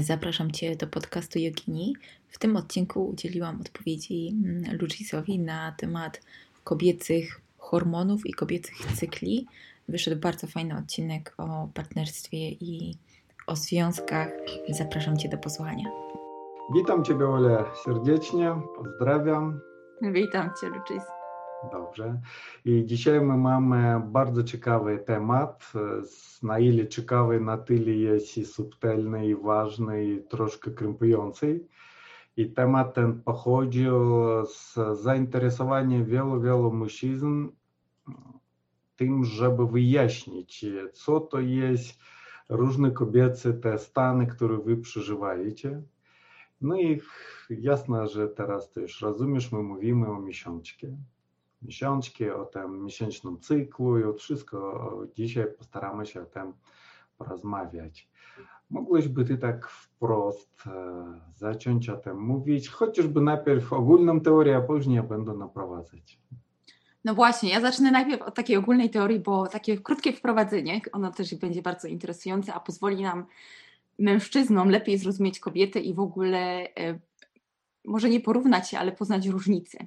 Zapraszam Cię do podcastu Jogini. W tym odcinku udzieliłam odpowiedzi mm, Lucisowi na temat kobiecych hormonów i kobiecych cykli. Wyszedł bardzo fajny odcinek o partnerstwie i o związkach. Zapraszam Cię do posłuchania. Witam Ciebie, Ole, serdecznie. Pozdrawiam. Witam Cię, Lucis. Dobrze. I dzisiaj my mamy bardzo ciekawy temat. Na ile ciekawy, na tyle jest i subtelny, i ważny, i troszkę krępujący. I temat ten pochodził z zainteresowania wielu, wielu mężczyzn tym, żeby wyjaśnić, co to jest różne kobiece te stany, które wy przeżywajecie. No i jasne, że teraz też rozumiesz, my mówimy o miesiączce miesiączki, o tym miesięcznym cyklu i o wszystko. Dzisiaj postaramy się o tym porozmawiać. Mogłyśmy ty tak wprost zacząć o tym mówić, chociażby najpierw ogólną teorię, a później będę naprowadzać. No właśnie, ja zacznę najpierw od takiej ogólnej teorii, bo takie krótkie wprowadzenie, ono też będzie bardzo interesujące, a pozwoli nam mężczyznom lepiej zrozumieć kobiety i w ogóle może nie porównać się, ale poznać różnice.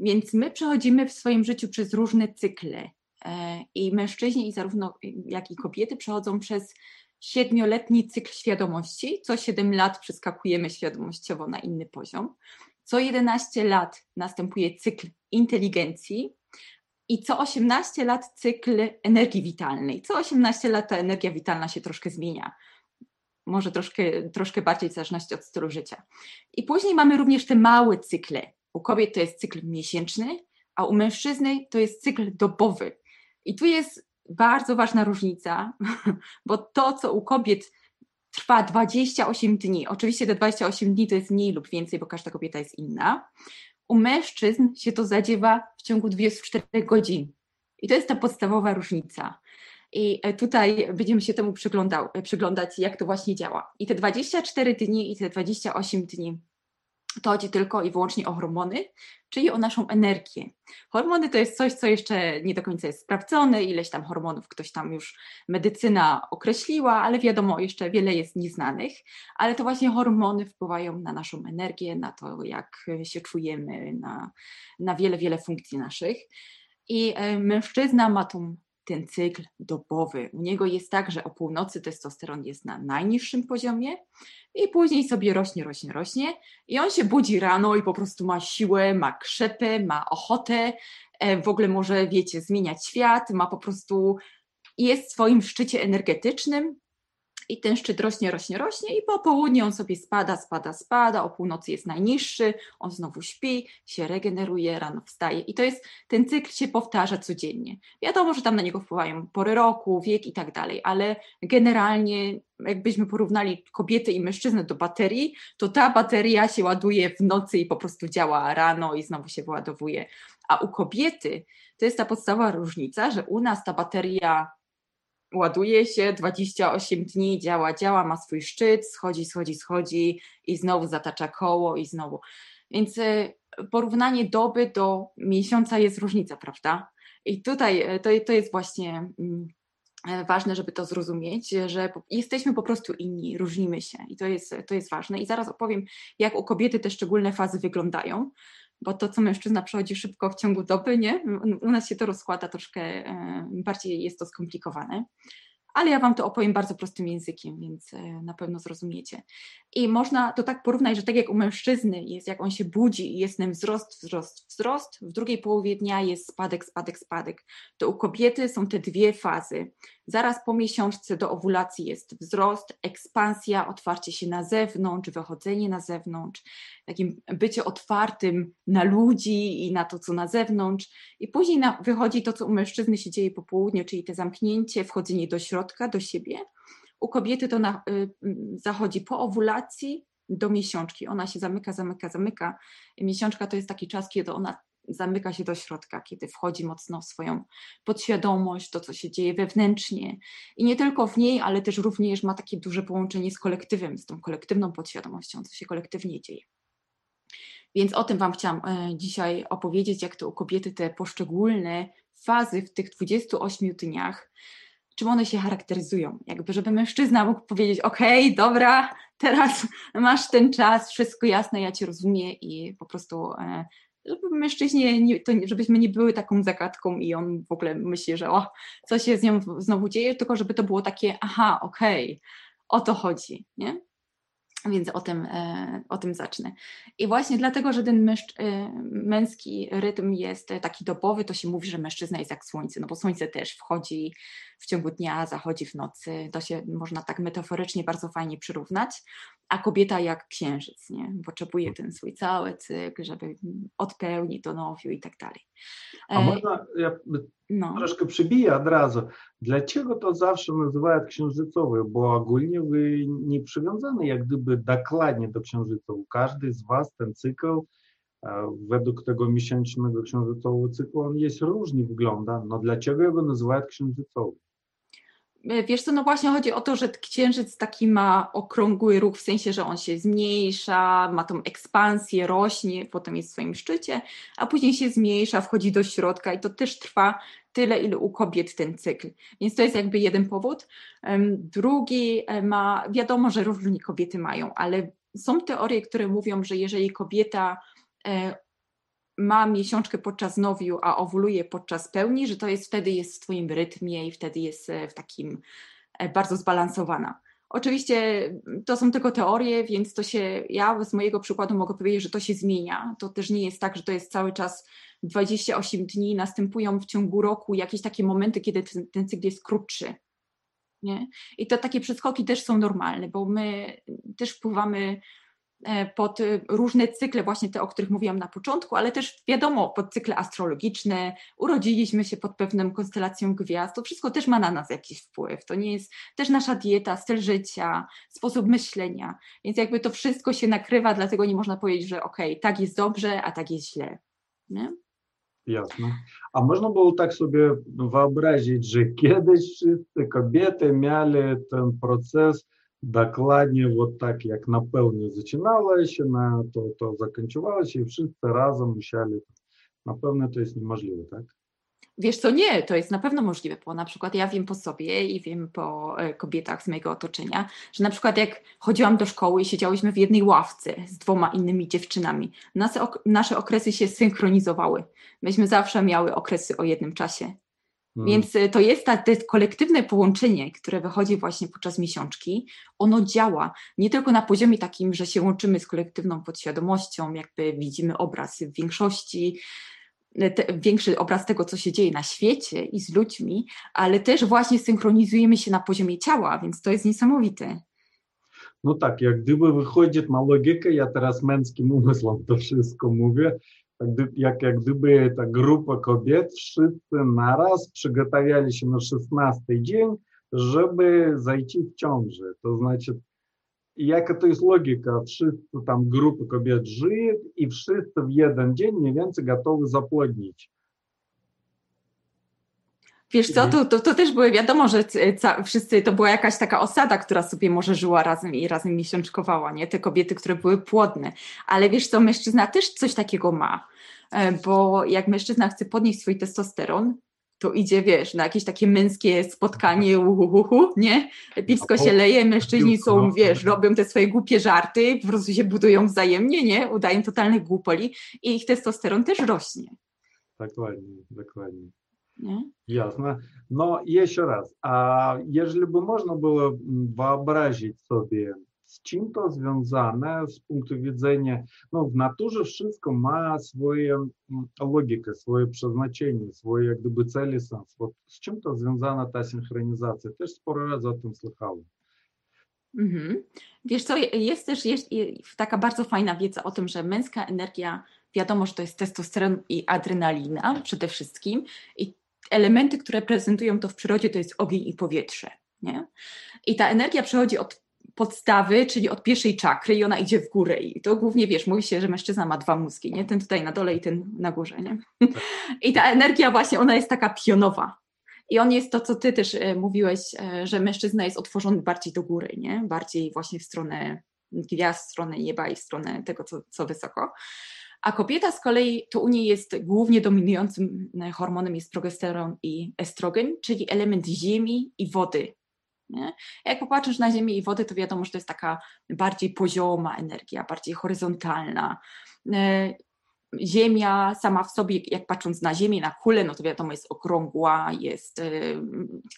Więc my przechodzimy w swoim życiu przez różne cykle e, i mężczyźni, i zarówno jak i kobiety przechodzą przez siedmioletni cykl świadomości. Co 7 lat przeskakujemy świadomościowo na inny poziom. Co 11 lat następuje cykl inteligencji i co 18 lat cykl energii witalnej. Co 18 lat ta energia witalna się troszkę zmienia. Może troszkę, troszkę bardziej w zależności od stylu życia. I później mamy również te małe cykle, u kobiet to jest cykl miesięczny, a u mężczyzny to jest cykl dobowy. I tu jest bardzo ważna różnica, bo to, co u kobiet trwa 28 dni, oczywiście te 28 dni to jest mniej lub więcej, bo każda kobieta jest inna, u mężczyzn się to zadziewa w ciągu 24 godzin. I to jest ta podstawowa różnica. I e, tutaj będziemy się temu przyglądać, jak to właśnie działa. I te 24 dni i te 28 dni to chodzi tylko i wyłącznie o hormony, czyli o naszą energię. Hormony to jest coś, co jeszcze nie do końca jest sprawdzone, ileś tam hormonów ktoś tam już medycyna określiła, ale wiadomo, jeszcze wiele jest nieznanych, ale to właśnie hormony wpływają na naszą energię, na to, jak się czujemy, na, na wiele, wiele funkcji naszych. I e, mężczyzna ma tą ten cykl dobowy. U niego jest tak, że o północy testosteron jest na najniższym poziomie i później sobie rośnie, rośnie, rośnie i on się budzi rano i po prostu ma siłę, ma krzepę, ma ochotę, e, w ogóle może, wiecie, zmieniać świat, ma po prostu, jest w swoim szczycie energetycznym, i ten szczyt rośnie, rośnie, rośnie i po południu on sobie spada, spada, spada, o północy jest najniższy, on znowu śpi, się regeneruje, rano wstaje i to jest, ten cykl się powtarza codziennie. Wiadomo, że tam na niego wpływają pory roku, wiek i tak dalej, ale generalnie jakbyśmy porównali kobiety i mężczyznę do baterii, to ta bateria się ładuje w nocy i po prostu działa rano i znowu się wyładowuje. A u kobiety to jest ta podstawowa różnica, że u nas ta bateria ładuje się, 28 dni działa, działa, ma swój szczyt, schodzi, schodzi, schodzi i znowu zatacza koło i znowu. Więc e, porównanie doby do miesiąca jest różnica, prawda? I tutaj e, to, to jest właśnie mm, e, ważne, żeby to zrozumieć, że jesteśmy po prostu inni, różnimy się i to jest, to jest ważne. I zaraz opowiem, jak u kobiety te szczególne fazy wyglądają, bo to, co mężczyzna przechodzi szybko w ciągu doby, nie? U nas się to rozkłada troszkę, e, bardziej jest to skomplikowane ale ja Wam to opowiem bardzo prostym językiem, więc e, na pewno zrozumiecie. I można to tak porównać, że tak jak u mężczyzny jest, jak on się budzi i jest ten wzrost, wzrost, wzrost, w drugiej połowie dnia jest spadek, spadek, spadek. To u kobiety są te dwie fazy. Zaraz po miesiączce do owulacji jest wzrost, ekspansja, otwarcie się na zewnątrz, wychodzenie na zewnątrz, takim bycie otwartym na ludzi i na to, co na zewnątrz. I później na, wychodzi to, co u mężczyzny się dzieje po południu, czyli te zamknięcie, wchodzenie do środka, do siebie. U kobiety to na, y, zachodzi po owulacji do miesiączki. Ona się zamyka, zamyka, zamyka. Miesiączka to jest taki czas, kiedy ona zamyka się do środka, kiedy wchodzi mocno w swoją podświadomość, to co się dzieje wewnętrznie. I nie tylko w niej, ale też również ma takie duże połączenie z kolektywem, z tą kolektywną podświadomością, co się kolektywnie dzieje. Więc o tym Wam chciałam e, dzisiaj opowiedzieć, jak to u kobiety te poszczególne fazy w tych 28 dniach, czym one się charakteryzują. Jakby, żeby mężczyzna mógł powiedzieć: OK, dobra, teraz masz ten czas, wszystko jasne, ja cię rozumiem i po prostu e, żeby mężczyźnie, nie, to, żebyśmy nie były taką zagadką i on w ogóle myśli, że o, co się z nią znowu dzieje, tylko żeby to było takie, aha, okej, okay, o to chodzi, nie? Więc o tym, e, o tym zacznę. I właśnie dlatego, że ten e, męski rytm jest taki dobowy, to się mówi, że mężczyzna jest jak słońce, no bo słońce też wchodzi w ciągu dnia, zachodzi w nocy. To się można tak metaforycznie bardzo fajnie przyrównać. A kobieta jak księżyc, nie? Potrzebuje ten swój cały cykl, żeby odpełnić to nowiu i tak dalej. A można, ja no. troszkę przybiję od razu. Dlaczego to zawsze nazywają księżycowy? Bo ogólnie wy nie przywiązany jak gdyby dokładnie do księżyca. Każdy z was ten cykl według tego miesięcznego księżycowego cyklu on jest różnie wygląda. No dlaczego jego nazywają księżycowy? E, wiesz co, no właśnie chodzi o to, że księżyc taki ma okrągły ruch, w sensie, że on się zmniejsza, ma tą ekspansję, rośnie, potem jest w swoim szczycie, a później się zmniejsza, wchodzi do środka i to też trwa tyle, ile u kobiet ten cykl. Więc to jest jakby jeden powód. Drugi e, ma, wiadomo, że różni kobiety mają, ale są teorie, które mówią, że jeżeli kobieta e, ma miesiączkę podczas nowiu, a owuluje podczas pełni, że to jest wtedy jest w swoim rytmie i wtedy jest e, w takim e, bardzo zbalansowana. Oczywiście to są tylko teorie, więc to się, ja z mojego przykładu mogę powiedzieć, że to się zmienia. To też nie jest tak, że to jest cały czas 28 dni, następują w ciągu roku jakieś takie momenty, kiedy ten, ten cykl jest krótszy. Nie? I to takie przeskoki też są normalne, bo my też wpływamy pod y, różne cykle, właśnie te, o których mówiłam na początku, ale też wiadomo, pod cykle astrologiczne, urodziliśmy się pod pewną konstelacją gwiazd, to wszystko też ma na nas jakiś wpływ. To nie jest też nasza dieta, styl życia, sposób myślenia, więc jakby to wszystko się nakrywa, dlatego nie można powiedzieć, że okej, okay, tak jest dobrze, a tak jest źle. Nie? Jasne. A można było tak sobie wyobrazić, że kiedyś wszyscy kobiety mieli ten proces dokładnie вот tak jak na pełni zaczynało się, na to, to zakończyło się i wszyscy razem musieli. Na pewno to jest niemożliwe, tak? Wiesz co, nie, to jest na pewno możliwe, bo na przykład ja wiem po sobie i wiem po e, kobietach z mojego otoczenia, że na przykład jak chodziłam do szkoły i siedziałyśmy w jednej ławce z dwoma innymi dziewczynami, nasze, nasze okresy się synchronizowały. Myśmy zawsze miały okresy o jednym czasie. Hmm. Więc y, to jest ta, to jest kolektywne połączenie, które wychodzi właśnie podczas miesiączki. Ono działa nie tylko na poziomie takim, że się łączymy z kolektywną podświadomością, jakby widzimy obraz w większości, y, te, większy obraz tego, co się dzieje na świecie i z ludźmi, ale też właśnie synchronizujemy się na poziomie ciała, więc to jest niesamowite. No tak, jak gdyby wychodzi na logikę, ja teraz męskim umysłem to wszystko mówię, jak, jak gdyby ta grupa kobiet wszyscy naraz przygotowiali się na 16 dzień, żeby zajти w ciąży. To znaczy, jaka to jest logika? Wszyscy tam grupy kobiet żyją i wszyscy w jeden dzień mniej więcej gotowi zapłodnić. Wiesz co, to, to, to też były wiadomo, że ca, wszyscy, to była jakaś taka osada, która sobie może żyła razem i razem miesiączkowała, nie? Te kobiety, które były płodne. Ale wiesz co, mężczyzna też coś takiego ma, e, bo jak mężczyzna chce podnieść swój testosteron, to idzie, wiesz, na jakieś takie męskie spotkanie, uhuhuhu, nie? Piwsko się leje, mężczyźni są, wiesz, robią te swoje głupie żarty, po prostu się budują wzajemnie, nie? Udają totalnych głupoli i ich testosteron też rośnie. Dokładnie, dokładnie. Nie? Jasne. No jeszcze raz, a jeżeli by można było wyobrazić sobie, z czym to związane z punktu widzenia, no w naturze wszystko ma swoją logikę, swoje przeznaczenie, swoje jak gdyby cel sens. Вот z czym to związana ta synchronizacja? Też sporo razy o tym słyszałem. Mhm. Wiesz co, jest też jest taka bardzo fajna wiedza o tym, że męska energia, wiadomo, że to jest testosteron i adrenalina przede wszystkim i elementy, które prezentują to w przyrodzie, to jest ogień i powietrze. Nie? I ta energia przechodzi od podstawy, czyli od pierwszej czakry i ona idzie w górę. I to głównie, wiesz, mówi się, że mężczyzna ma dwa mózgi, nie? Ten tutaj na dole i ten na górze, nie? I ta energia właśnie, ona jest taka pionowa. I on jest to, co ty też e, mówiłeś, e, że mężczyzna jest otworzony bardziej do góry, nie? Bardziej właśnie w stronę gwiazd, w stronę nieba i w stronę tego, co, co wysoko. A kobieta z kolei, to u niej jest głównie dominującym hormonem jest progesteron i estrogen, czyli element ziemi i wody. Nie? Jak popatrzysz na Ziemię i wodę, to wiadomo, że to jest taka bardziej pozioma energia, bardziej horyzontalna. E, Ziemia sama w sobie, jak patrząc na Ziemię, na kulę, no to wiadomo, jest okrągła, jest, e,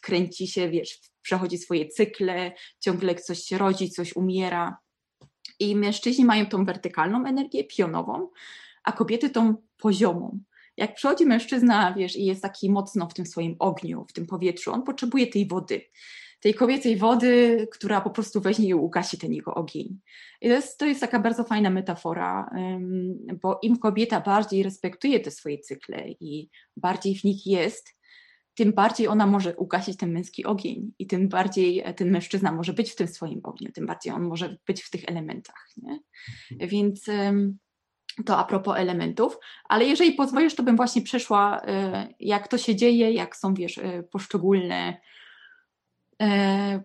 kręci się, wiesz, przechodzi swoje cykle, ciągle coś się rodzi, coś umiera. I mężczyźni mają tą wertykalną energię, pionową, a kobiety tą poziomą. Jak przychodzi mężczyzna, wiesz, i jest taki mocno w tym swoim ogniu, w tym powietrzu, on potrzebuje tej wody tej kobiecej wody, która po prostu weźmie i ugasi ten jego ogień. I to jest, to jest taka bardzo fajna metafora, bo im kobieta bardziej respektuje te swoje cykle i bardziej w nich jest, tym bardziej ona może ugasić ten męski ogień i tym bardziej ten mężczyzna może być w tym swoim ogniu, tym bardziej on może być w tych elementach. Nie? Więc to a propos elementów, ale jeżeli pozwolisz, to bym właśnie przeszła, e, jak to się dzieje, jak są, wiesz, e, poszczególne E,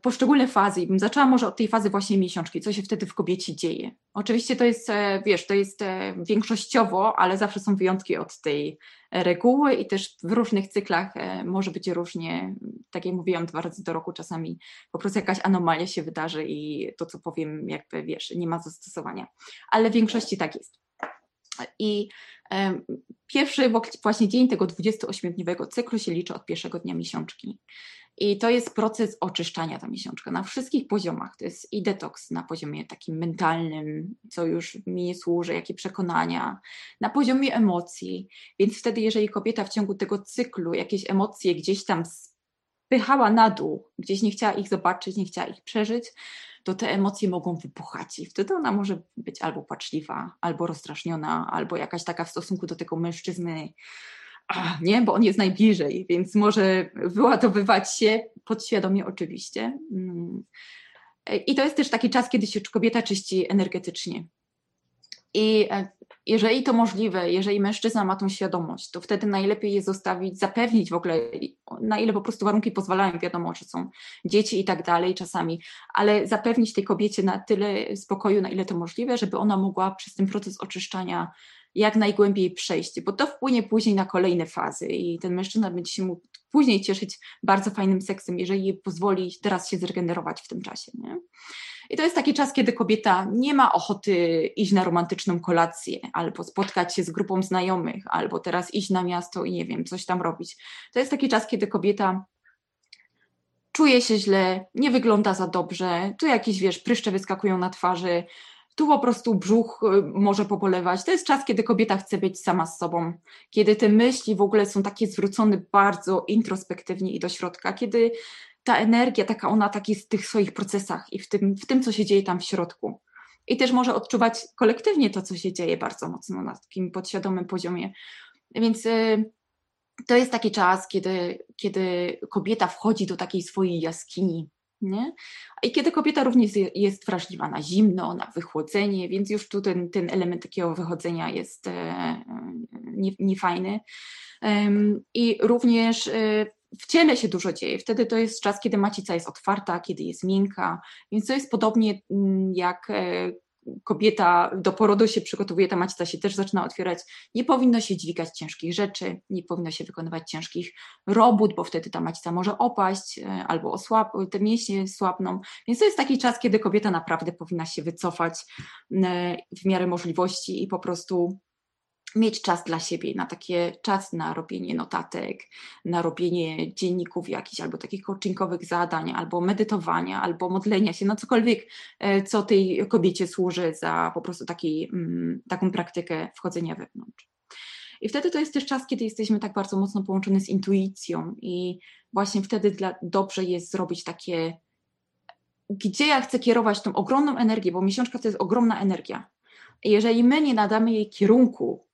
poszczególne fazy. I bym zaczęła może od tej fazy właśnie miesiączki, co się wtedy w kobiecie dzieje. Oczywiście to jest, e, wiesz, to jest e, większościowo, ale zawsze są wyjątki od tej reguły i też w różnych cyklach może być różnie, tak jak mówiłam, dwa razy do roku czasami po prostu jakaś anomalia się wydarzy i to, co powiem, jakby, wiesz, nie ma zastosowania. Ale w większości tak jest. I pierwszy właśnie dzień tego 28-dniowego cyklu się liczy od pierwszego dnia miesiączki. I to jest proces oczyszczania ta miesiączka na wszystkich poziomach. To jest i detoks na poziomie takim mentalnym, co już mi służy, jakie przekonania, na poziomie emocji. Więc wtedy, jeżeli kobieta w ciągu tego cyklu jakieś emocje gdzieś tam spychała na dół, gdzieś nie chciała ich zobaczyć, nie chciała ich przeżyć, to te emocje mogą wybuchać i wtedy ona może być albo płaczliwa, albo rozstraszniona, albo jakaś taka w stosunku do tego mężczyzny nie, bo on jest najbliżej, więc może wyładowywać się podświadomie oczywiście. Mm. I to jest też taki czas, kiedy się kobieta czyści energetycznie. I e, jeżeli to możliwe, jeżeli mężczyzna ma tą świadomość, to wtedy najlepiej je zostawić, zapewnić w ogóle, na ile po prostu warunki pozwalają, wiadomo, że są dzieci i tak dalej czasami, ale zapewnić tej kobiecie na tyle spokoju, na ile to możliwe, żeby ona mogła przez ten proces oczyszczania jak najgłębiej przejść, bo to wpłynie później na kolejne fazy i ten mężczyzna będzie się mógł później cieszyć bardzo fajnym seksem, jeżeli pozwoli teraz się zregenerować w tym czasie. Nie? I to jest taki czas, kiedy kobieta nie ma ochoty iść na romantyczną kolację, albo spotkać się z grupą znajomych, albo teraz iść na miasto i nie wiem, coś tam robić. To jest taki czas, kiedy kobieta czuje się źle, nie wygląda za dobrze, tu jakieś, wiesz, pryszcze wyskakują na twarzy, tu po prostu brzuch y, może pobolewać. To jest czas, kiedy kobieta chce być sama z sobą, kiedy te myśli w ogóle są takie zwrócone bardzo introspektywnie i do środka, kiedy ta energia, taka ona tak jest w tych swoich procesach i w tym, w tym, co się dzieje tam w środku. I też może odczuwać kolektywnie to, co się dzieje bardzo mocno na takim podświadomym poziomie. Więc y, to jest taki czas, kiedy, kiedy kobieta wchodzi do takiej swojej jaskini, nie? I kiedy kobieta również jest wrażliwa na zimno, na wychłodzenie, więc już tu ten, ten element takiego wychodzenia jest e, niefajny. I również e, w ciele się dużo dzieje. Wtedy to jest czas, kiedy macica jest otwarta, kiedy jest miękka, więc to jest podobnie mm, jak e, kobieta do porodu się przygotowuje, ta macica się też zaczyna otwierać, nie powinno się dźwigać ciężkich rzeczy, nie powinno się wykonywać ciężkich robót, bo wtedy ta macica może opaść e, albo osłab, te mięśnie słabną. Więc to jest taki czas, kiedy kobieta naprawdę powinna się wycofać e, w miarę możliwości i po prostu mieć czas dla siebie, na takie czas na robienie notatek, na robienie dzienników jakichś, albo takich coachingowych zadań, albo medytowania, albo modlenia się, no cokolwiek, e, co tej kobiecie służy za po prostu taki, mm, taką praktykę wchodzenia wewnątrz. I wtedy to jest też czas, kiedy jesteśmy tak bardzo mocno połączeni z intuicją i właśnie wtedy dla, dobrze jest zrobić takie, gdzie ja chcę kierować tą ogromną energię, bo miesiączka to jest ogromna energia. I jeżeli my nie nadamy jej kierunku,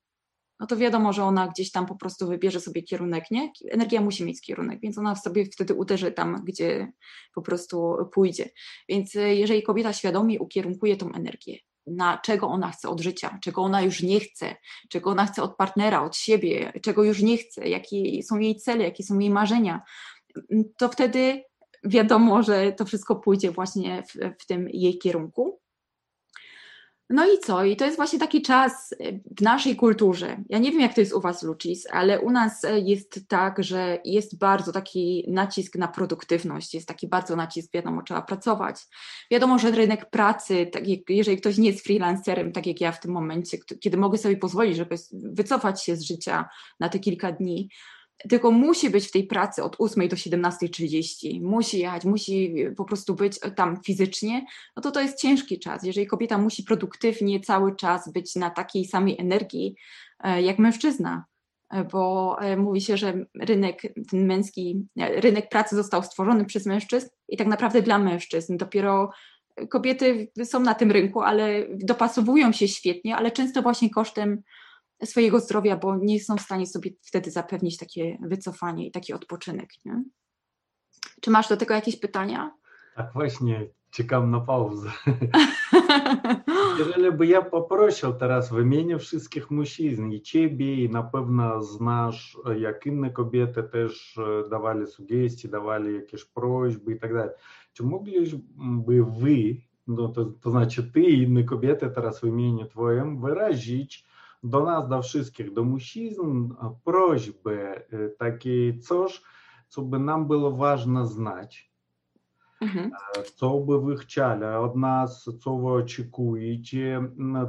no to wiadomo, że ona gdzieś tam po prostu wybierze sobie kierunek, nie? Energia musi mieć kierunek, więc ona sobie wtedy uderzy tam, gdzie po prostu pójdzie. Więc e, jeżeli kobieta świadomie ukierunkuje tą energię, na czego ona chce od życia, czego ona już nie chce, czego ona chce od partnera, od siebie, czego już nie chce, jakie są jej cele, jakie są jej marzenia, to wtedy wiadomo, że to wszystko pójdzie właśnie w, w tym jej kierunku. No i co? I to jest właśnie taki czas e, w naszej kulturze. Ja nie wiem, jak to jest u Was, Lucis, ale u nas e, jest tak, że jest bardzo taki nacisk na produktywność, jest taki bardzo nacisk, wiadomo, trzeba pracować. Wiadomo, że rynek pracy, tak jak, jeżeli ktoś nie jest freelancerem, tak jak ja w tym momencie, kiedy mogę sobie pozwolić, żeby wycofać się z życia na te kilka dni, tylko musi być w tej pracy od 8 do 17.30, musi jechać, musi po prostu być tam fizycznie, no to to jest ciężki czas. Jeżeli kobieta musi produktywnie cały czas być na takiej samej energii e, jak mężczyzna, e, bo e, mówi się, że rynek ten męski, rynek pracy został stworzony przez mężczyzn i tak naprawdę dla mężczyzn. Dopiero kobiety są na tym rynku, ale dopasowują się świetnie, ale często właśnie kosztem swojego zdrowia, bo nie są w stanie sobie wtedy zapewnić takie wycofanie i taki odpoczynek. Nie? Czy masz do tego jakieś pytania? Tak, właśnie, czekam na pauzę. Jeżeli by ja poprosił teraz wymienię wszystkich mężczyzn i ciebie i na pewno znasz, jak inne kobiety też dawali sugestie, dawali jakieś prośby i tak dalej. Czy mogliby wy, no to, to znaczy ty i inne kobiety teraz w imieniu twoim wyrazić do nas, do wszystkich, do mężczyzn prośby takie coś, co by nam było ważne znać. Mhm. Co by wy chcieli od nas, co wy oczekujecie,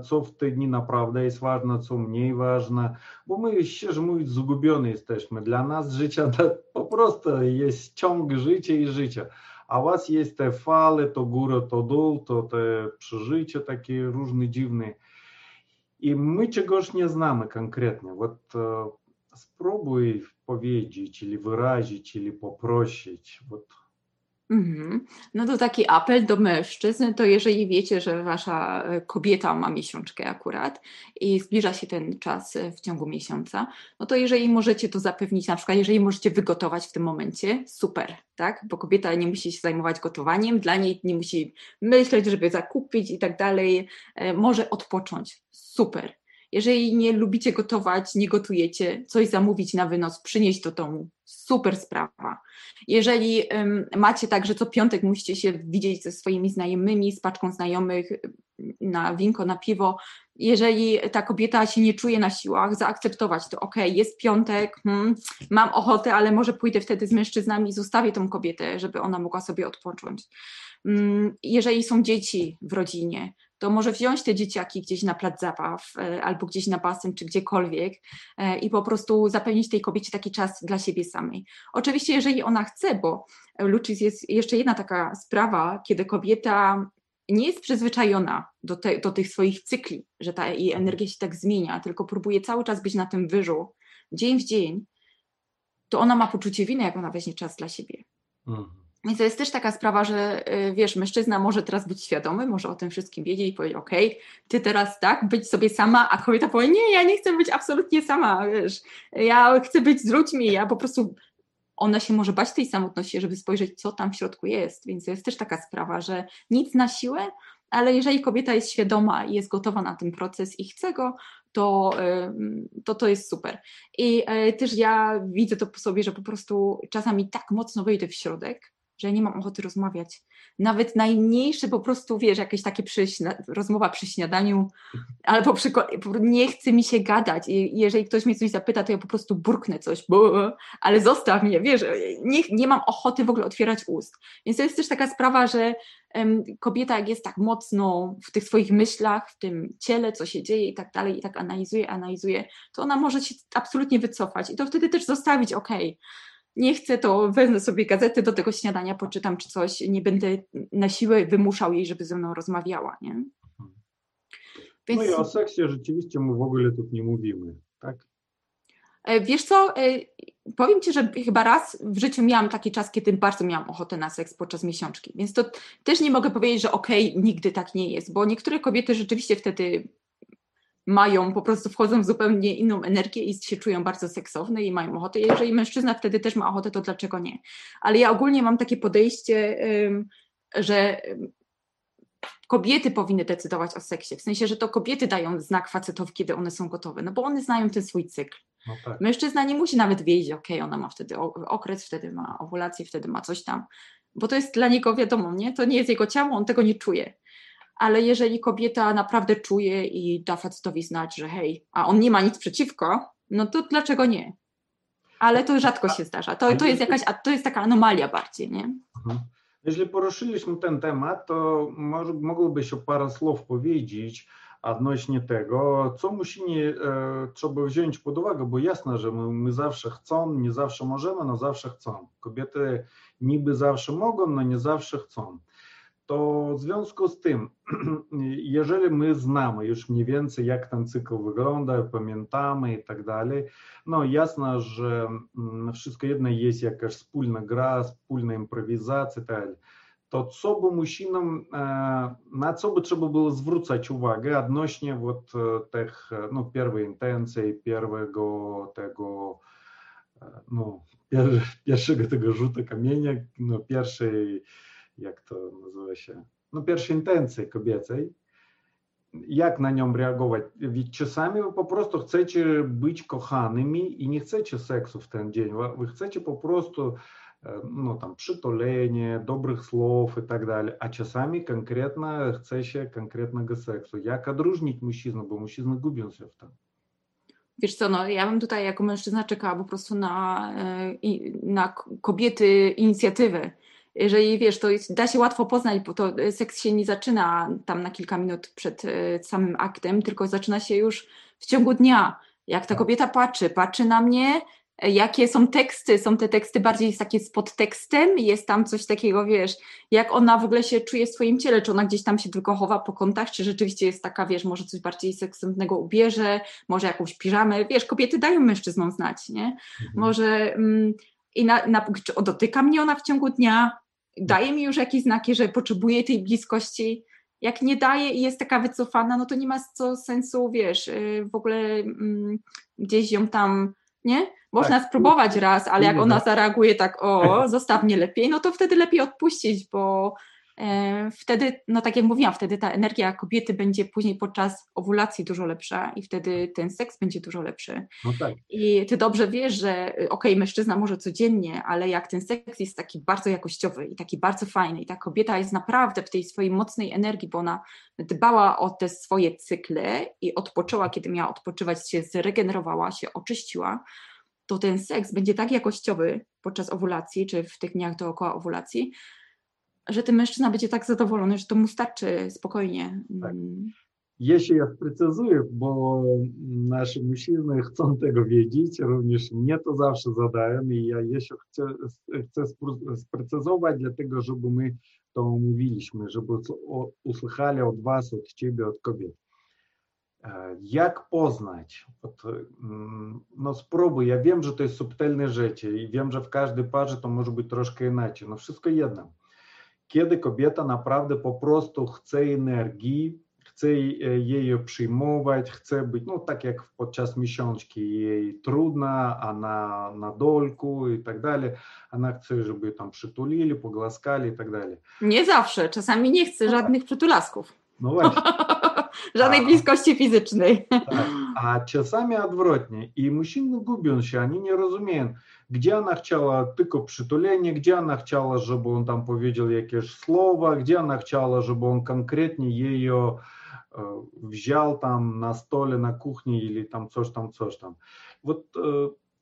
co w te dni naprawdę jest ważne, co mniej ważne, bo my, szczerze mówiąc, zgubieni jesteśmy. Dla nas życie to po prostu jest ciąg życia i życia. A u was jest te fale, to góra, to dół, to te przeżycia takie różne, dziwne. І ми ж не знаємо конкретно. От э, спробуй в повіді, чи виражі, чи попроще. От Mhm. No to taki apel do mężczyzn, to jeżeli wiecie, że wasza e, kobieta ma miesiączkę akurat i zbliża się ten czas e, w ciągu miesiąca, no to jeżeli możecie to zapewnić, na przykład jeżeli możecie wygotować w tym momencie, super, tak? Bo kobieta nie musi się zajmować gotowaniem, dla niej nie musi myśleć, żeby zakupić i tak dalej, e, może odpocząć, super. Jeżeli nie lubicie gotować, nie gotujecie, coś zamówić na wynos, przynieść do domu, super sprawa. Jeżeli um, macie tak, że co piątek musicie się widzieć ze swoimi znajomymi, z paczką znajomych na winko, na piwo, jeżeli ta kobieta się nie czuje na siłach, zaakceptować to, ok, jest piątek, hmm, mam ochotę, ale może pójdę wtedy z mężczyznami i zostawię tą kobietę, żeby ona mogła sobie odpocząć. Um, jeżeli są dzieci w rodzinie, to może wziąć te dzieciaki gdzieś na plac zabaw e, albo gdzieś na basen czy gdziekolwiek e, i po prostu zapewnić tej kobiecie taki czas dla siebie samej. Oczywiście, jeżeli ona chce, bo Lucis jest jeszcze jedna taka sprawa, kiedy kobieta nie jest przyzwyczajona do, te, do tych swoich cykli, że ta jej energia się tak zmienia, tylko próbuje cały czas być na tym wyżu, dzień w dzień, to ona ma poczucie winy, jak ona weźmie czas dla siebie. Mhm. I to jest też taka sprawa, że y, wiesz, mężczyzna może teraz być świadomy, może o tym wszystkim wiedzieć i powiedzieć, ok, ty teraz tak, być sobie sama, a kobieta powie, nie, ja nie chcę być absolutnie sama, wiesz, ja chcę być z ludźmi, ja po prostu, ona się może bać tej samotności, żeby spojrzeć, co tam w środku jest, więc to jest też taka sprawa, że nic na siłę, ale jeżeli kobieta jest świadoma i jest gotowa na ten proces i chce go, to y, to, to jest super. I y, też ja widzę to po sobie, że po prostu czasami tak mocno wejdę w środek, że nie mam ochoty rozmawiać. Nawet najmniejsze po prostu, wiesz, jakieś takie przy, rozmowa przy śniadaniu, albo przykład, nie chce mi się gadać. I jeżeli ktoś mnie coś zapyta, to ja po prostu burknę coś, bo, ale zostaw mnie, wiesz, nie, nie mam ochoty w ogóle otwierać ust. Więc to jest też taka sprawa, że um, kobieta jak jest tak mocno w tych swoich myślach, w tym ciele, co się dzieje i tak dalej, i tak analizuje, analizuje, to ona może się absolutnie wycofać i to wtedy też zostawić, okej, okay, nie chcę, to wezmę sobie gazetę do tego śniadania, poczytam czy coś, nie będę na siłę wymuszał jej, żeby ze mną rozmawiała, nie? Więc... No i o seksie rzeczywiście my w ogóle tu nie mówimy, tak? E, wiesz co, e, powiem Ci, że chyba raz w życiu miałam taki czas, kiedy bardzo miałam ochotę na seks podczas miesiączki, więc to też nie mogę powiedzieć, że okej, okay, nigdy tak nie jest, bo niektóre kobiety rzeczywiście wtedy mają, po prostu wchodzą w zupełnie inną energię i się czują bardzo seksowne i mają ochotę. Jeżeli mężczyzna wtedy też ma ochotę, to dlaczego nie? Ale ja ogólnie mam takie podejście, że kobiety powinny decydować o seksie. W sensie, że to kobiety dają znak facetowi, kiedy one są gotowe, no bo one znają ten swój cykl. No tak. Mężczyzna nie musi nawet wiedzieć, ok, ona ma wtedy okres, wtedy ma owulację, wtedy ma coś tam, bo to jest dla niego wiadomo, nie? To nie jest jego ciało, on tego nie czuje. Ale jeżeli kobieta naprawdę czuje i da facetowi znać, że hej, a on nie ma nic przeciwko, no to dlaczego nie? Ale to rzadko się zdarza. To, to jest jakaś, to jest taka anomalia bardziej, nie? Mhm. Jeśli poruszyliśmy ten temat, to może mogłoby się parę słów powiedzieć odnośnie tego, co musi e, trzeba wziąć pod uwagę, bo jasne, że my, my zawsze chcą, nie zawsze możemy, no zawsze chcą. Kobiety niby zawsze mogą, no nie zawsze chcą. Związku z tym, jeżeli my znamy już mniej więcej, jak ten cykl wygląda, pamiętamy i tak dalej, no jasne, że mm, wszystko jedno jest jakaś wspólna gra, wspólna improwizacja i tak dalej to co by musinom, na co by trzeba było zwrócić uwagę odnośnie вот tych, no, pierwszej intencji, pierwszego tego, no, pierwszego tego rzutu kamienia, no, pierwszej, jak to nazywa się, no, pierwszej intencji kobiecej, jak na nią reagować? Czasami wy po prostu chcecie być kochanymi i nie chcecie seksu w ten dzień. Wy chcecie po prostu ну, там, przytulenie, dobrych słów i tak dalej, a czasami konkretnie chce się konkretnego seksu. Jak odróżnić mężczyznę, bo mężczyzny gubią się w tym. Wiesz co, no ja bym tutaj jako mężczyzna czekała po prostu na, na kobiety inicjatywę. Jeżeli wiesz, to jest, da się łatwo poznać, bo to seks się nie zaczyna tam na kilka minut przed samym aktem, tylko zaczyna się już w ciągu dnia. Jak ta kobieta patrzy, patrzy na mnie, jakie są teksty, są te teksty bardziej takie z podtekstem, jest tam coś takiego, wiesz, jak ona w ogóle się czuje w swoim ciele, czy ona gdzieś tam się tylko chowa po kątach, czy rzeczywiście jest taka, wiesz, może coś bardziej seksownego ubierze, może jakąś piżamę, wiesz, kobiety dają mężczyznom znać, nie? Mhm. Może mm, i na, na, czy dotyka mnie ona w ciągu dnia, daje mi już jakieś znaki, że potrzebuje tej bliskości, jak nie daje i jest taka wycofana, no to nie ma co sensu, wiesz, y, w ogóle mm, gdzieś ją tam, nie? Można tak. spróbować raz, ale jak ona zareaguje tak, o, zostaw mnie lepiej, no to wtedy lepiej odpuścić, bo wtedy, no tak jak mówiłam, wtedy ta energia kobiety będzie później podczas owulacji dużo lepsza i wtedy ten seks będzie dużo lepszy. No tak. I ty dobrze wiesz, że okej, okay, mężczyzna może codziennie, ale jak ten seks jest taki bardzo jakościowy i taki bardzo fajny i ta kobieta jest naprawdę w tej swojej mocnej energii, bo ona dbała o te swoje cykle i odpoczęła, kiedy miała odpoczywać, się zregenerowała, się oczyściła, to ten seks będzie tak jakościowy podczas owulacji, czy w tych dniach dookoła owulacji, że ten mężczyzna będzie tak zadowolony, że to mu starczy spokojnie. Tak. Mm. Jeśli ja sprecyzuję, bo nasi mężczyzny chcą tego wiedzieć, również mnie to zawsze zadają i ja jeszcze chcę, chcę sprecyzować, dlatego żeby my to omówiliśmy, żeby usłyszeli od Was, od Ciebie, od kobiet. Jak poznać? No spróbuj, ja wiem, że to jest subtelne życie i wiem, że w każdej parze to może być troszkę inaczej, no wszystko jedno. Kiedy kobieta naprawdę po prostu chce energii, chce jej przyjmować, chce być, no tak jak podczas miesiączki jej trudno, a na, na dolku i tak dalej, ona chce, żeby tam przytulili, pogłaskali i tak dalej. Nie zawsze, czasami nie chce żadnych przytulasków. No właśnie. Żadnej a, bliskości fizycznej. Tak, a czasami odwrotnie. I mужчины gubią się, oni nie rozumieją, gdzie ona chciała tylko przytulenie, gdzie ona chciała, żeby on tam powiedział jakieś słowa, gdzie ona chciała, żeby on konkretnie jej wziął tam na stole, na kuchni или tam coś tam, coś tam. Вот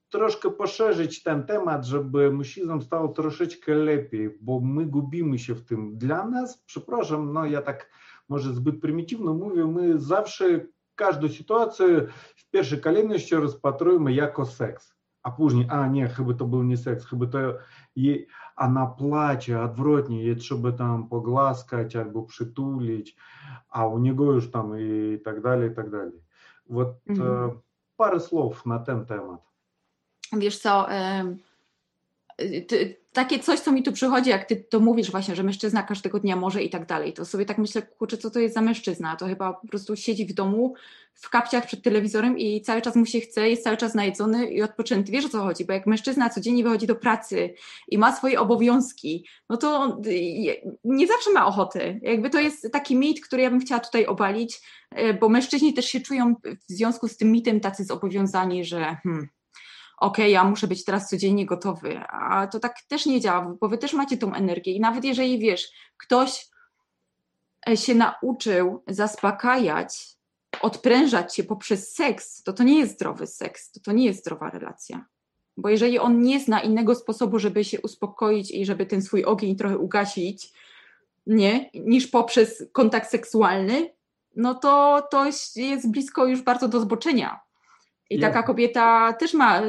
troszkę poszerzyć ten temat, żeby mężczyznom stało troszeczkę lepiej, bo my gubimy się w tym. Dla nas, przepraszam, no ja tak може зbyt примітивно мові, ми завжди кожну ситуацію в першій колінності розпатруємо як секс. А пужні, а ні, хіба то був не секс, хіба то їй вона плаче, отвратні, щоб там погласкати або притулити, а у нього ж там і так далі, і так далі. Вот э, mm-hmm. пару слов на тем темат. Wiesz co, э, takie coś, co mi tu przychodzi, jak ty to mówisz właśnie, że mężczyzna każdego dnia może i tak dalej, to sobie tak myślę, kurczę, co to jest za mężczyzna? To chyba po prostu siedzi w domu, w kapciach przed telewizorem i cały czas mu się chce, jest cały czas najedzony i odpoczęty. Wiesz o co chodzi? Bo jak mężczyzna codziennie wychodzi do pracy i ma swoje obowiązki, no to nie zawsze ma ochoty. Jakby to jest taki mit, który ja bym chciała tutaj obalić, e, bo mężczyźni też się czują w związku z tym mitem tacy zobowiązani, że hmm, ok, ja muszę być teraz codziennie gotowy, a to tak też nie działa, bo wy też macie tą energię i nawet jeżeli wiesz, ktoś e, się nauczył zaspokajać, odprężać się poprzez seks, to to nie jest zdrowy seks, to to nie jest zdrowa relacja. Bo jeżeli on nie zna innego sposobu, żeby się uspokoić i żeby ten swój ogień trochę ugasić, nie, niż poprzez kontakt seksualny, no to to jest blisko już bardzo do zboczenia. I ja. taka kobieta też ma,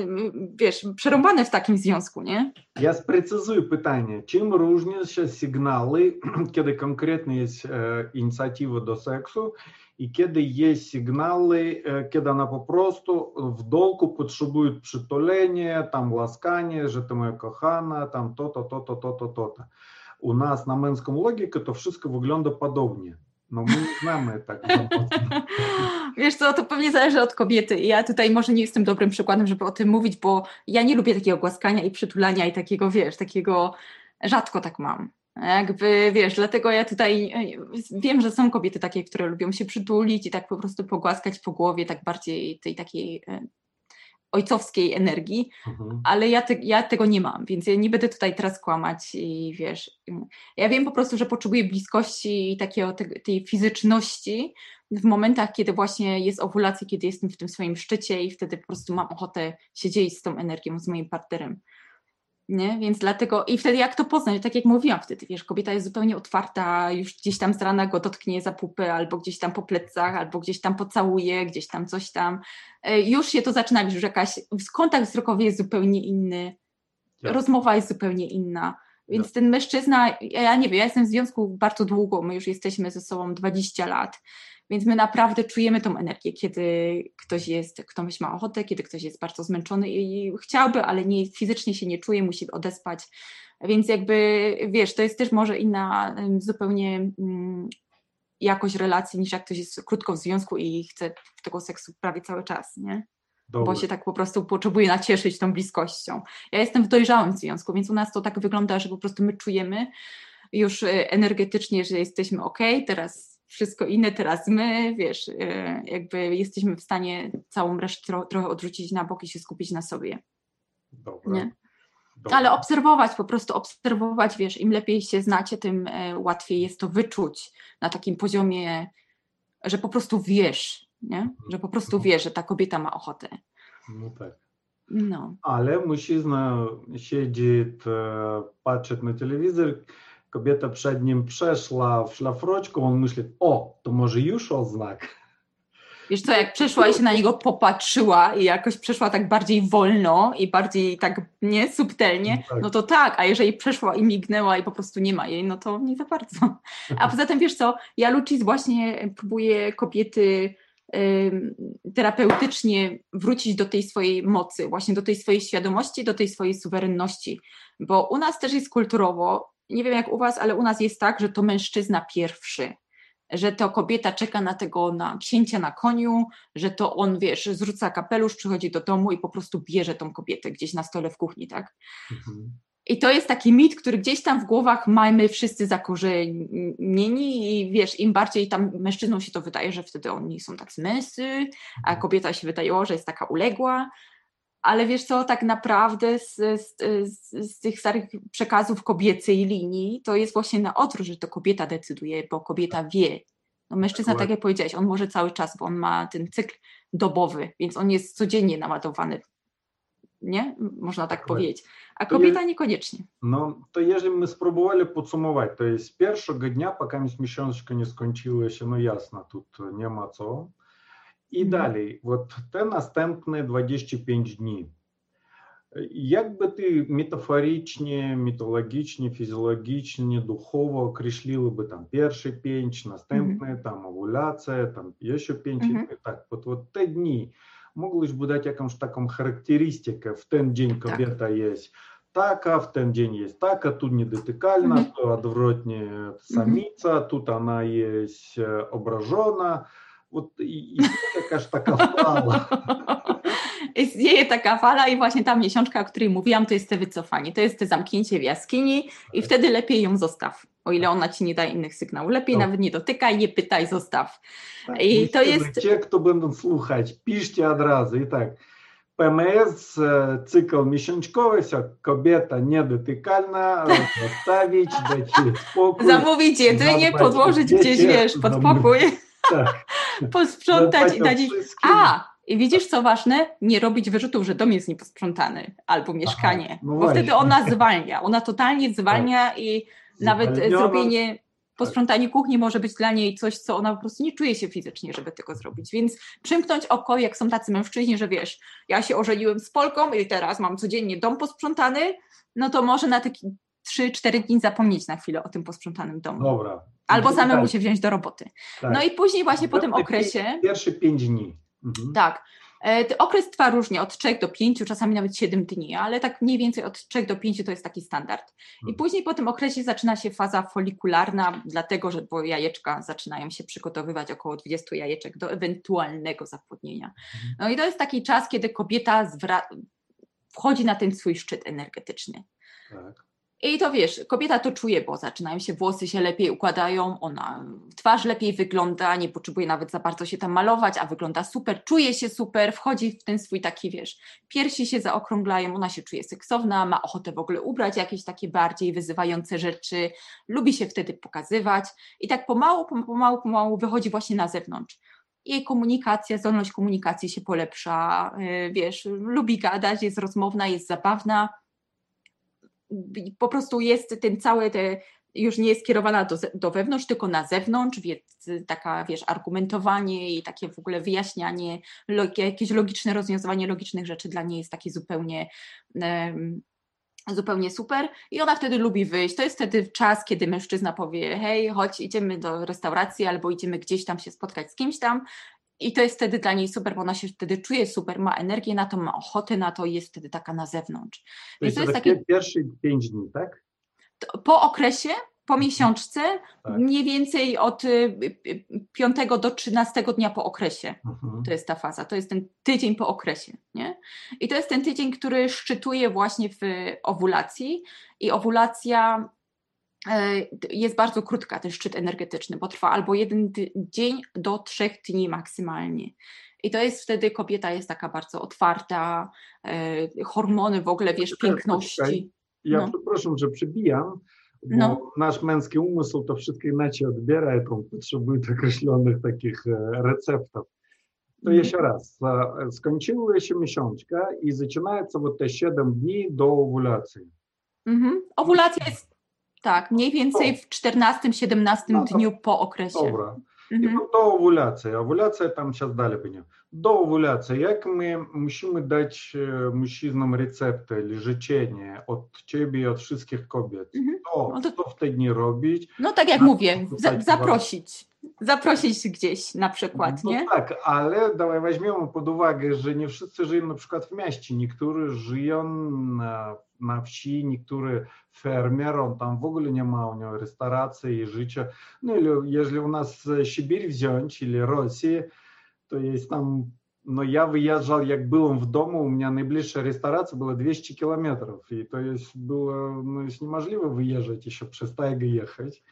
wiesz, przerąbane w takim związku, nie? Ja sprecyzuję pytanie. Czym różnią się sygnały, kiedy konkretnie jest e, inicjatywa do seksu i kiedy jest sygnały, e, kiedy ona po prostu w dolku potrzebuje przytulenia, tam łaskania, że ty moja kochana, tam to, to, to, to, to, to, to. U nas na męską logikę to wszystko wygląda podobnie. No my znamy tak. Wiesz co, to pewnie zależy od kobiety. Ja tutaj może nie jestem dobrym przykładem, żeby o tym mówić, bo ja nie lubię takiego głaskania i przytulania i takiego, wiesz, takiego rzadko tak mam. Jakby, wiesz, dlatego ja tutaj wiem, że są kobiety takie, które lubią się przytulić i tak po prostu pogłaskać po głowie, tak bardziej tej takiej e, ojcowskiej energii, mhm. ale ja, te, ja tego nie mam, więc ja nie będę tutaj teraz kłamać i wiesz, ja wiem po prostu, że potrzebuję bliskości i takiego, te, tej fizyczności w momentach, kiedy właśnie jest owulacja, kiedy jestem w tym swoim szczycie i wtedy po prostu mam ochotę się dzielić z tą energią, z moim partnerem nie? Więc dlatego, i wtedy jak to poznać? Tak jak mówiłam wtedy, wiesz, kobieta jest zupełnie otwarta, już gdzieś tam z rana go dotknie za pupy, albo gdzieś tam po plecach, albo gdzieś tam pocałuje, gdzieś tam coś tam. E, już się to zaczyna, już jakaś, kontakt wzrokowy jest zupełnie inny, ja. rozmowa jest zupełnie inna. Więc ja. ten mężczyzna, ja nie wiem, ja jestem w związku bardzo długo, my już jesteśmy ze sobą 20 lat. Więc my naprawdę czujemy tą energię, kiedy ktoś jest, ktoś ma ochotę, kiedy ktoś jest bardzo zmęczony i chciałby, ale nie, fizycznie się nie czuje, musi odespać. Więc jakby, wiesz, to jest też może inna zupełnie um, jakość relacji niż jak ktoś jest krótko w związku i chce tego seksu prawie cały czas, nie? Bo się tak po prostu potrzebuje nacieszyć tą bliskością. Ja jestem w dojrzałym związku, więc u nas to tak wygląda, że po prostu my czujemy już e, energetycznie, że jesteśmy ok, teraz wszystko inne, teraz my, wiesz, e, jakby jesteśmy w stanie całą resztę trochę odrzucić na bok i się skupić na sobie. Dobra. Nie? Dobra. Ale obserwować, po prostu obserwować, wiesz, im lepiej się znacie, tym e, łatwiej jest to wyczuć na takim poziomie, że po prostu wiesz, nie? Że po prostu wiesz, że ta kobieta ma ochotę. No tak. No. Ale mężczyzna siedzi, patrzy na telewizor, kobieta przed nim przeszła w szlafroczku, on myśli, o, to może już oznak. Wiesz co, jak przeszła i się na niego popatrzyła i jakoś przeszła tak bardziej wolno i bardziej tak nie subtelnie, no, tak. no to tak, a jeżeli przeszła i mignęła i po prostu nie ma jej, no to nie za bardzo. A poza tym wiesz co, ja Lucis właśnie próbuję kobiety terapeutycznie wrócić do tej swojej mocy, właśnie do tej swojej świadomości, do tej swojej suwerenności, bo u nas też jest kulturowo nie wiem jak u Was, ale u nas jest tak, że to mężczyzna pierwszy, że to kobieta czeka na tego na księcia na koniu, że to on, wiesz, zrzuca kapelusz, przychodzi do domu i po prostu bierze tą kobietę gdzieś na stole w kuchni, tak? Mhm. I to jest taki mit, który gdzieś tam w głowach mamy wszyscy zakorzenieni i wiesz, im bardziej tam mężczyznom się to wydaje, że wtedy oni są tak zmysły, a mhm. kobieta się wydaje, że jest taka uległa, ale wiesz co, tak naprawdę z, z, z, z, tych starych przekazów kobiecej linii to jest właśnie na odwrót, że to kobieta decyduje, bo kobieta wie. No mężczyzna, tak jak powiedziałeś, on może cały czas, bo on ma ten cykl dobowy, więc on jest codziennie naładowany Nie? Można tak powiedzieć. A kobieta je, niekoniecznie. No to jeżeli my spróbowali podsumować, to jest pierwszego dnia, пока miesiączka nie skończyła się, no jasno, tu nie ma co. I dalej, вот te następne 25 dni. Jakby ty metaforycznie, mitologicznie, fizjologicznie, duchowo określiłyby tam pierwsze pięć, następne, mm -hmm. tam owulacja, tam jeszcze pięć, mm -hmm. tak, вот, вот te dni Могло ж бути якимось таком характеристики. В той день кобета есть така, в той день есть така, тут не дотикальна, mm-hmm. то відворотні саміця, тут она есть э, ображена. obrażona, От і, jakaś taka fala. Istnieje taka fala i właśnie ta miesiączka, o której mówiłam, to jest te wycofanie, to jest te zamknięcie w jaskini i tak. wtedy lepiej ją zostaw, o ile ona ci nie daje innych sygnałów. Lepiej no. nawet nie dotykaj, nie pytaj, zostaw. Tak, I to jest... Ci, kto będą słuchać, piszcie od razu i tak. ПМС, цикл miesiączkowy, все, kobieta niedotykalna, zostawić, dać jej spokój. Zamówić jedzenie, zadbać podłożyć o gdzieś, dzieci, wiesz, pod zamówić- pokój, Tak, posprzątać i dać. A! I widzisz, co ważne? Nie robić wyrzutów, że dom jest nieposprzątany albo mieszkanie, no bo właśnie. wtedy ona zwalnia. Ona totalnie zwalnia i nawet Zwolniona. zrobienie, posprzątanie kuchni może być dla niej coś, co ona po prostu nie czuje się fizycznie, żeby tego zrobić. Więc przymknąć oko, jak są tacy mężczyźni, że wiesz, ja się ożeniłem z Polką i teraz mam codziennie dom posprzątany, no to może na takie 3-4 dni zapomnieć na chwilę o tym posprzątanym domu. Dobra. Albo Idziemy samemu dalej. się wziąć do roboty. Tak. No i później właśnie po tym okresie... Pierwsze pięć dni. Mhm. Tak. E, Okres trwa różnie, od 3 do 5, czasami nawet 7 dni, ale tak mniej więcej od 3 do 5 to jest taki standard. I Mhm. później po tym okresie zaczyna się faza folikularna, dlatego że bo jajeczka zaczynają się przygotowywać, około 20 jajeczek do ewentualnego zapłodnienia. No i to jest taki czas, kiedy kobieta wchodzi na ten swój szczyt energetyczny. Tak. I to wiesz, kobieta to czuje, bo zaczynają się włosy się lepiej układają, ona twarz lepiej wygląda, nie potrzebuje nawet za bardzo się tam malować, a wygląda super, czuje się super, wchodzi w ten swój taki, wiesz, piersi się zaokrąglają, ona się czuje seksowna, ma ochotę w ogóle ubrać jakieś takie bardziej wyzywające rzeczy, lubi się wtedy pokazywać i tak pomału, pom- pomału, pomału wychodzi właśnie na zewnątrz. Jej komunikacja, zdolność komunikacji się polepsza, yy, wiesz, lubi gadać, jest rozmowna, jest zabawna po prostu jest ten cały, te, już nie jest skierowana do, do wewnątrz, tylko na zewnątrz, więc taka, wiesz, argumentowanie i takie w ogóle wyjaśnianie, lo, jakieś logiczne rozwiązywanie logicznych rzeczy dla niej jest takie zupełnie em, zupełnie super i ona wtedy lubi wyjść. To jest wtedy czas, kiedy mężczyzna powie hej, chodź, idziemy do restauracji albo idziemy gdzieś tam się spotkać z kimś tam i to jest wtedy dla niej super, bo ona się wtedy czuje super, ma energię na to, ma ochotę na to i jest wtedy taka na zewnątrz. To jest, to jest takie taki pierwsze pięć dni, tak? po okresie, po miesiączce, Tak. mniej więcej od y, y, 5 do 13 dnia po okresie. Mhm. To jest ta faza, to jest ten tydzień po okresie, nie? I to jest ten tydzień, który szczytuje właśnie w owulacji i owulacja jest bardzo krótka, ten szczyt energetyczny, bo trwa albo jeden ty- dzień do trzech dni maksymalnie. I to jest wtedy kobieta jest taka bardzo otwarta, e, hormony w ogóle, wiesz, Poczekaj, piękności. poczekaj. Ja No. przepraszam, że przebijam, bo No. nasz męski umysł to wszystko inaczej odbiera, i on potrzebuje określonych takich e, receptów. To Mhm. jeszcze raz. E, Skończyła się miesiączka i zaczynaється вот te 7 dni do ovulacji. Mhm. Owulacja jest tak, mniej więcej w 14-17 no dniu po okresie. Dobra. Mhm. I no to owulacja. Owulacja tam teraz dalej będzie. До овуляції, як ми musimy dać e, mężczyznom receptę или życzenie od ciebie i od wszystkich kobiet? Mhm. To, No to- co w te dni robić? No tak jak No, mówię, to za, tak, zaprosić. Zaprosić gdzieś na przykład, No nie? tak, ale dawaj weźmiemy pod uwagę, że nie wszyscy żyją na przykład w mieście. Niektórzy żyją na, na wsi, niektórzy fermer, on tam w ogóle nie ma u niego restauracji i życia. No или jeżeli u nas Sibir wziąć, или Rosję, То есть там, но я выезжал, як был он в дому, у меня наиближшая ресторация была 200 километров. И то есть было, ну, jest niemożliwe wyjeżdżać jeszcze przez tajgę jechać.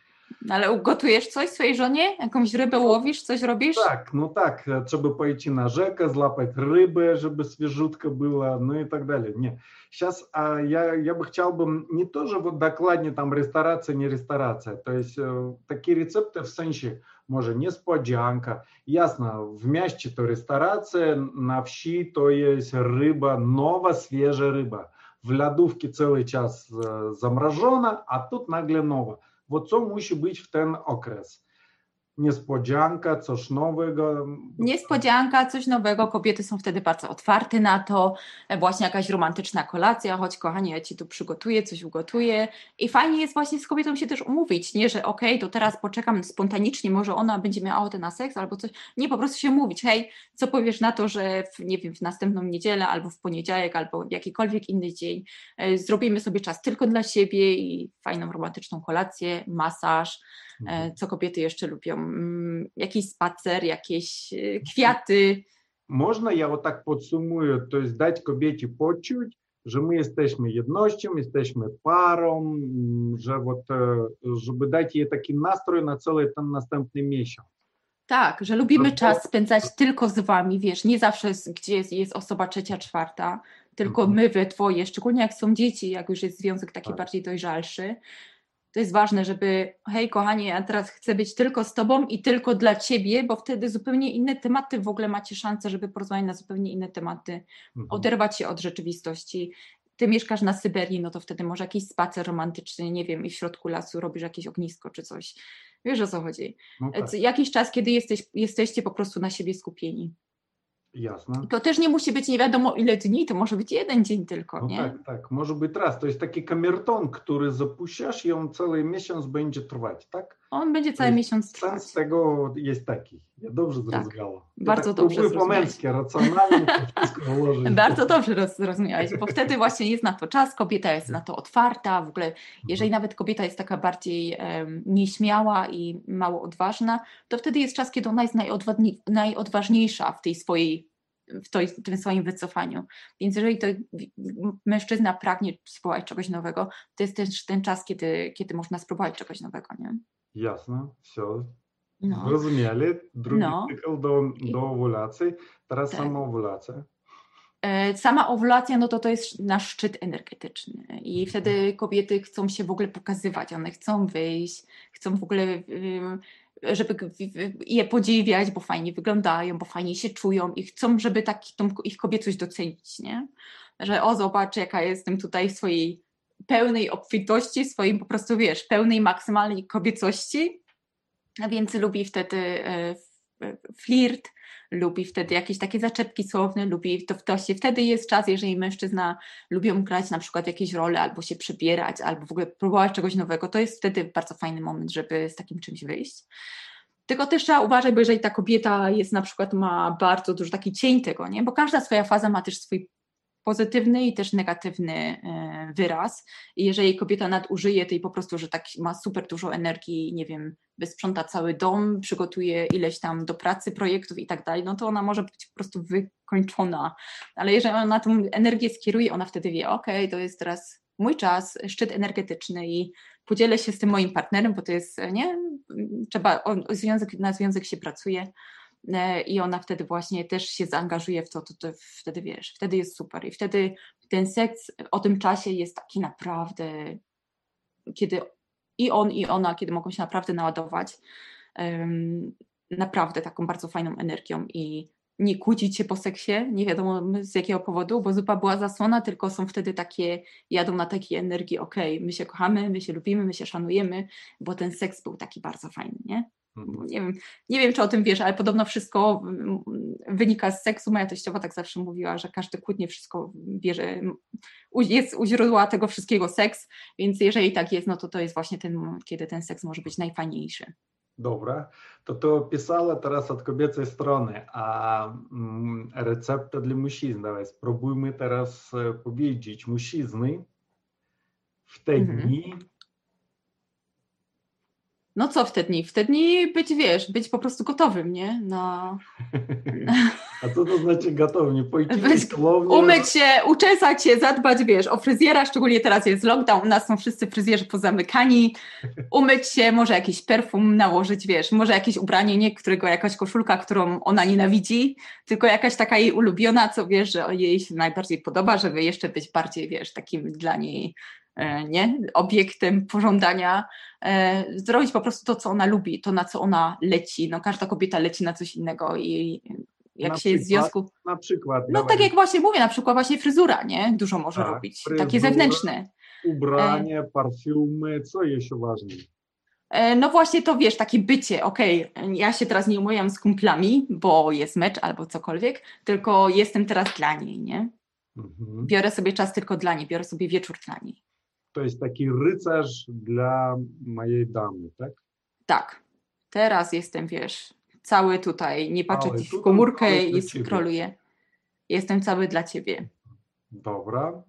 Ale ugotujesz coś swojej żonie? Jakąś rybę łowisz, coś robisz? Tak, no tak, trzeba pojść na rzekę, złapać rybę, żeby свежутка była, no i tak dalej. Nie, сейчас а я, я бы хотел бы не тоже вот докладнее там ресторация, не ресторация, то есть э, такие рецепты в sensie Може, несподянка. Ясно, в м'ящі то ресторація, на вщі то є риба, нова свіжа риба. В лядувці цілий час э, заморожена, а тут нагле. Вот це мусить бути в той окрес. Niespodzianka, coś nowego. Niespodzianka, coś nowego. Kobiety są wtedy bardzo otwarte na to. Właśnie jakaś romantyczna kolacja, choć kochanie, ja ci tu przygotuję, coś ugotuję. I fajnie jest właśnie z kobietą się też umówić, nie, że okej, to teraz poczekam spontanicznie, może ona będzie miała ochotę na seks albo coś. Nie, po prostu się umówić. Hej, co powiesz na to, że w, nie wiem, w następną niedzielę albo w poniedziałek albo w jakikolwiek inny dzień e, zrobimy sobie czas tylko dla siebie i fajną romantyczną kolację, masaż. E, co kobiety jeszcze lubią, mm, jakiś spacer, jakieś e, kwiaty. Można ja вот tak podsumuję, to jest dać kobiecie poczuć, że my jesteśmy jednością, jesteśmy parą, mm, że вот, e, żeby dać jej taki nastrój na cały ten następny miesiąc. Tak, że lubimy no, czas spędzać tylko z wami, wiesz, nie zawsze gdzie jest, jest osoba trzecia, czwarta, tylko mhm. my we dwoje, szczególnie jak są dzieci, jak już jest związek taki tak. bardziej dojrzalszy, to jest ważne, żeby hej kochanie, ja teraz chcę być tylko z tobą i tylko dla ciebie, bo wtedy zupełnie inne tematy w ogóle macie szansę, żeby porozmawiać na zupełnie inne tematy, mhm. oderwać się od rzeczywistości. Ty mieszkasz na Syberii, no to wtedy może jakiś spacer romantyczny, nie wiem, i w środku lasu robisz jakieś ognisko czy coś. Wiesz o co chodzi. No tak. Jakiś czas, kiedy jesteś, jesteście po prostu na siebie skupieni. Jasne. To też nie musi być nie wiadomo ile dni, to może być jeden dzień tylko, no nie? Tak, tak, może być raz. To jest taki kamerton, który zapuszczasz i on cały miesiąc będzie trwać, tak? On będzie cały miesiąc trwać. Sens tego jest taki. Ja dobrze zrozumiałam. Tak, bardzo tak dobrze zrozumiałeś. po męskie, racjonalnie to wszystko Bardzo dobrze zrozumiałeś, bo wtedy właśnie jest na to czas, kobieta jest na to otwarta, w ogóle jeżeli mhm. nawet kobieta jest taka bardziej um, nieśmiała i mało odważna, to wtedy jest czas, kiedy ona jest najodważniejsza w tej swojej w, to, w tym swoim wycofaniu. Więc jeżeli to mężczyzna pragnie spróbować czegoś nowego, to jest też ten czas, kiedy, kiedy można spróbować czegoś nowego, nie? Jasne, все. No. Zrozumieli. Drugi no. cykl do, do owulacji, teraz tak. sama owulacja. E, sama owulacja, no to to jest nasz szczyt energetyczny i wtedy kobiety chcą się w ogóle pokazywać, one chcą wyjść, chcą w ogóle żeby je podziwiać, bo fajnie wyglądają, bo fajnie się czują i chcą, żeby tak tą ich kobiecość docenić, nie? Że o, zobacz, jaka jestem tutaj w swojej pełnej obfitości, swoim po prostu, wiesz, pełnej, maksymalnej kobiecości, więc lubi wtedy e, flirt, lubi wtedy jakieś takie zaczepki słowne, lubi to, to się wtedy jest czas, jeżeli mężczyzna lubią grać na przykład jakieś role, albo się przebierać, albo w ogóle próbować czegoś nowego, to jest wtedy bardzo fajny moment, żeby z takim czymś wyjść. Tylko też trzeba uważać, bo jeżeli ta kobieta jest na przykład, ma bardzo dużo taki cień tego, nie? bo każda swoja faza ma też swój pozytywny i też negatywny e, wyraz. I jeżeli kobieta nadużyje tej po prostu, że tak ma super dużo energii, nie wiem, wysprząta cały dom, przygotuje ileś tam do pracy projektów i tak dalej, no to ona może być po prostu wykończona. Ale jeżeli ona tą energię skieruje, ona wtedy wie, ok, to jest teraz mój czas, szczyt energetyczny i podzielę się z tym moim partnerem, bo to jest, nie, trzeba, o, związek, na związek się pracuje, i ona wtedy właśnie też się zaangażuje w to, to, to wtedy wiesz, wtedy jest super i wtedy ten seks o tym czasie jest taki naprawdę, kiedy i on i ona, kiedy mogą się naprawdę naładować um, naprawdę taką bardzo fajną energią i nie kłócić się po seksie, nie wiadomo z jakiego powodu, bo zupa była zasłona, tylko są wtedy takie, jadą na takiej energii, okej, okay, my się kochamy, my się lubimy, my się szanujemy, bo ten seks był taki bardzo fajny, nie? Mhm. Nie wiem, nie wiem, czy o tym wiesz, ale podobno wszystko mm, wynika z seksu. Moja teściowa tak zawsze mówiła, że każdy kłótnie wszystko bierze, jest u źródła tego wszystkiego seks, więc jeżeli tak jest, no to to jest właśnie ten moment, kiedy ten seks może być najfajniejszy. Dobra, to to opisała teraz od kobiecej strony, a mm, recepta dla mężczyzn, dawaj spróbujmy teraz e, powiedzieć mężczyzny w te mhm. dni, no co w te dni? W te dni być, wiesz, być po prostu gotowym, nie? Na... A co to znaczy gotownie? Pójść Umyć się, uczesać się, zadbać, wiesz, o fryzjera, szczególnie teraz jest lockdown, u nas są wszyscy fryzjerzy pozamykani, umyć się, może jakiś perfum nałożyć, wiesz, może jakieś ubranie, nie którego jakaś koszulka, którą ona nienawidzi, tylko jakaś taka jej ulubiona, co wiesz, że jej się najbardziej podoba, żeby jeszcze być bardziej, wiesz, takim dla niej nie? obiektem pożądania, e, zrobić po prostu to, co ona lubi, to, na co ona leci. No, każda kobieta leci na coś innego i jak na się jest w związku. Na przykład. No, tak jak właśnie mówię, na przykład właśnie fryzura, nie? Dużo może tak, robić. Fryzura, takie zewnętrzne. Ubranie, e... parfumy, co jeszcze ważne? No właśnie to wiesz, takie bycie, okej, okay, ja się teraz nie umówiłam z kumplami, bo jest mecz albo cokolwiek, tylko jestem teraz dla niej, nie? Mhm. Biorę sobie czas tylko dla niej, biorę sobie wieczór dla niej to jest taki rycerz dla mojej damy, tak? Tak. Teraz jestem, wiesz, cały tutaj, nie patrzę ci w komórkę i scrolluję. Jestem cały dla ciebie. Dobra.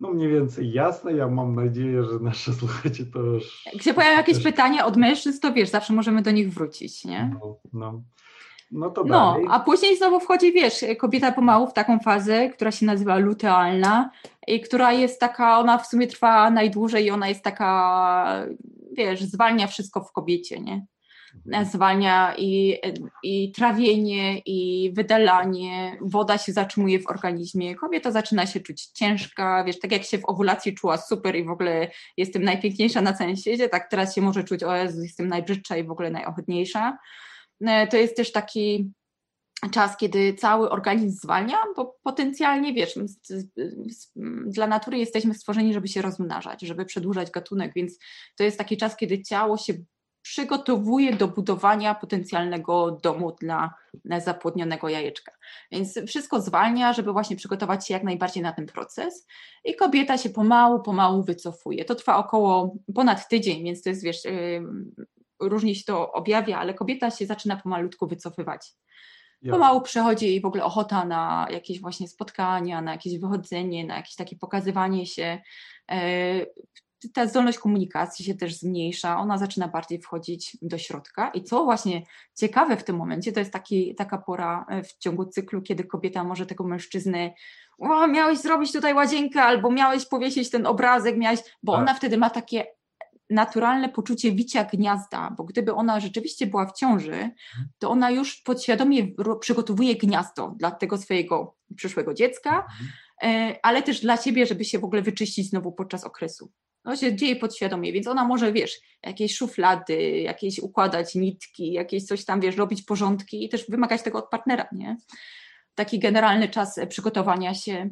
No mniej więcej jasne. Ja mam nadzieję, że nasze słuchacze to już... Jak się pojawią jakieś też... pytania od mężczyzn, to wiesz, zawsze możemy do nich wrócić, nie? No, no. No to No, dalej. a później znowu wchodzi, wiesz, kobieta pomału w taką fazę, która się nazywa lutealna i która jest taka, ona w sumie trwa najdłużej i ona jest taka, wiesz, zwalnia wszystko w kobiecie, nie? zwalnia i, i trawienie, i wydalanie, woda się zatrzymuje w organizmie, kobieta zaczyna się czuć ciężka, wiesz, tak jak się w owulacji czuła super i w ogóle jestem najpiękniejsza na całym świecie, tak teraz się może czuć, o Jezu, jestem najbrzydsza i w ogóle najohydniejsza. E, to jest też taki czas, kiedy cały organizm zwalnia, bo potencjalnie, wiesz, dla natury jesteśmy stworzeni, żeby się rozmnażać, żeby przedłużać gatunek, więc to jest taki czas, kiedy ciało się przygotowuje do budowania potencjalnego domu dla zapłodnionego jajeczka. Więc wszystko zwalnia, żeby właśnie przygotować się jak najbardziej na ten proces i kobieta się pomału, pomału wycofuje. To trwa około ponad tydzień, więc to jest, wiesz, różnie się to objawia, ale kobieta się zaczyna pomalutku wycofywać. Pomału przychodzi jej w ogóle ochota na jakieś właśnie spotkania, na jakieś wychodzenie, na jakieś takie pokazywanie się. E, ta zdolność komunikacji się też zmniejsza, ona zaczyna bardziej wchodzić do środka. I co właśnie ciekawe w tym momencie, to jest taki, taka pora e, w ciągu cyklu, kiedy kobieta może tego mężczyzny, o, miałeś zrobić tutaj łazienkę, albo miałeś powiesić ten obrazek, miałeś, bo tak. ona wtedy ma takie naturalne poczucie wicia gniazda, bo gdyby ona rzeczywiście była w ciąży, to ona już podświadomie przygotowuje gniazdo dla tego swojego przyszłego dziecka, e, ale też dla siebie, żeby się w ogóle wyczyścić znowu podczas okresu. To się dzieje podświadomie, więc ona może, wiesz, jakieś szuflady, jakieś układać nitki, jakieś coś tam, wiesz, robić porządki i też wymagać tego od partnera, nie? Taki generalny czas przygotowania się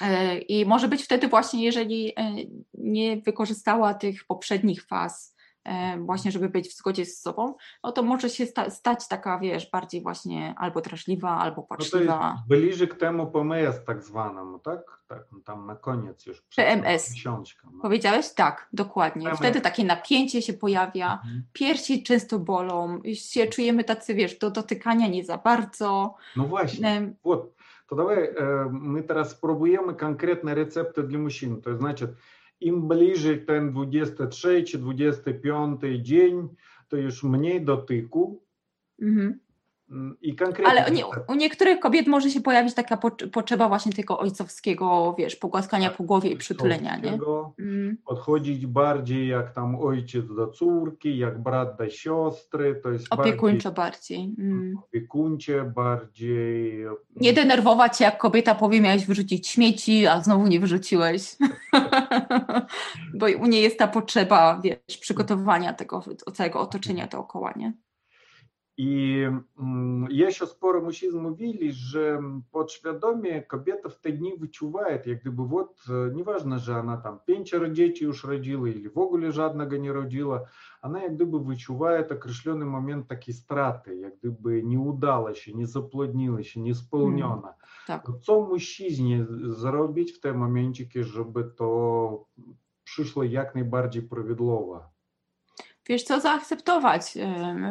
E, I może być wtedy właśnie, jeżeli e, nie wykorzystała tych poprzednich faz, e, właśnie żeby być w zgodzie z sobą, no to może się sta stać taka, wiesz, bardziej właśnie albo drażliwa, albo no płaczliwa. Tak no bliżej k temu PMS tak zwanemu, tak? tak no tam na koniec już. PMS. Książkę, no. Powiedziałeś? Tak, dokładnie. PMS. Wtedy takie napięcie się pojawia, mhm. piersi często bolą, się czujemy tacy, wiesz, do dotykania nie za bardzo. No właśnie, um, то давай э, мы teraz спробуємо конкретні рецепти для мужчин. То значить, ім ближче ten 26 чи 25 день, то ж мені дотику. Угу. I konkretnie. Ale nie, u niektórych kobiet może się pojawić taka potrzeba właśnie tego ojcowskiego, wiesz, pogłaskania po głowie i przytulenia, nie? Mm. Podchodzić bardziej jak tam ojciec do córki, jak brat do siostry, to jest Opiekuńczo bardziej. bardziej. Mm. Opiekuńcze bardziej. Nie denerwować się, jak kobieta powie, miałeś wyrzucić śmieci, a znowu nie wyrzuciłeś. Bo u niej jest ta potrzeba, wiesz, przygotowania tego całego otoczenia dookoła, nie? І є ще спори мужчин mówili, że podświadomie kobieta w te dni wyczuwает, jak gdyby вот, nieważne, że ona tam pięcioro dzieci już rodziła или w ogóle żadnego nie rodziła, она jak gdyby wyczuwает określony moment takiej straty, jak gdyby nie udało się, nie zaplodniło się, nie spełniona. Mm, tak. Co mężczyźnie zrobić w tym momencie, żeby to przyszło jak najbardziej prawidłowo? Wiesz co, zaakceptować,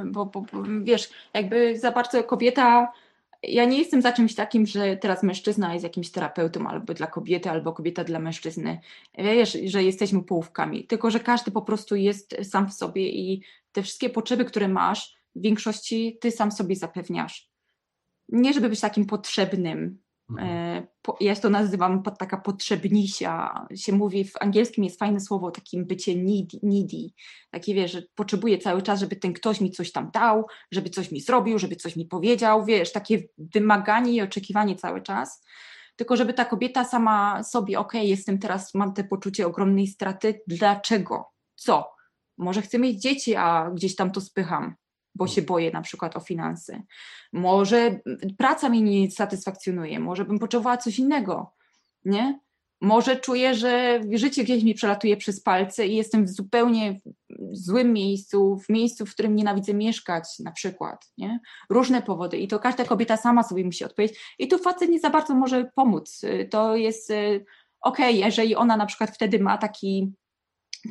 bo, bo, bo, wiesz, jakby za bardzo kobieta, ja nie jestem za czymś takim, że teraz mężczyzna jest jakimś terapeutą albo dla kobiety, albo kobieta dla mężczyzny, wiesz, że jesteśmy połówkami, tylko że każdy po prostu jest sam w sobie i te wszystkie potrzeby, które masz, w większości ty sam sobie zapewniasz. Nie żeby być takim potrzebnym, ja to nazywam taka potrzebnisia. Się mówi, w angielskim jest fajne słowo takim bycie needy. Takie wiesz, że potrzebuję cały czas, żeby ten ktoś mi coś tam dał, żeby coś mi zrobił, żeby coś mi powiedział, wiesz, takie wymaganie i oczekiwanie cały czas. Tylko żeby ta kobieta sama sobie, ok, jestem teraz, mam te poczucie ogromnej straty, dlaczego? Co? Może chcę mieć dzieci, a gdzieś tam to spycham bo się boję na przykład o finanse. Może praca mnie nie satysfakcjonuje, może bym potrzebowała coś innego, nie? Może czuję, że życie gdzieś mi przelatuje przez palce i jestem w zupełnie złym miejscu, w miejscu, w którym nienawidzę mieszkać, na przykład. Nie? Różne powody. I to każda kobieta sama sobie musi odpowiedzieć. I tu facet nie za bardzo może pomóc. To jest y, okej, okay, jeżeli ona na przykład wtedy ma taki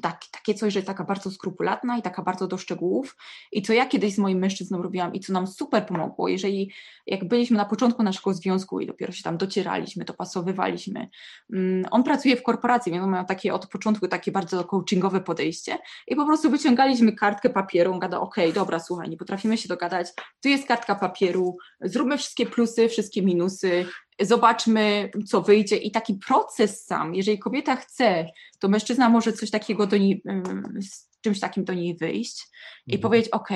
tak, takie coś, że jest taka bardzo skrupulatna i taka bardzo do szczegółów. I co ja kiedyś z moim mężczyzną robiłam i co nam super pomogło, jeżeli jak byliśmy na początku naszego związku i dopiero się tam docieraliśmy, dopasowywaliśmy. Mm, on pracuje w korporacji, więc on miał takie od początku takie bardzo coachingowe podejście i po prostu wyciągaliśmy kartkę papieru, on gada, okej, okay, dobra, słuchaj, nie potrafimy się dogadać, tu jest kartka papieru, zróbmy wszystkie plusy, wszystkie minusy, zobaczmy, co wyjdzie. I taki proces sam, jeżeli kobieta chce, to mężczyzna może coś takiego do niej, z czymś takim do niej wyjść i mhm. powiedzieć: OK,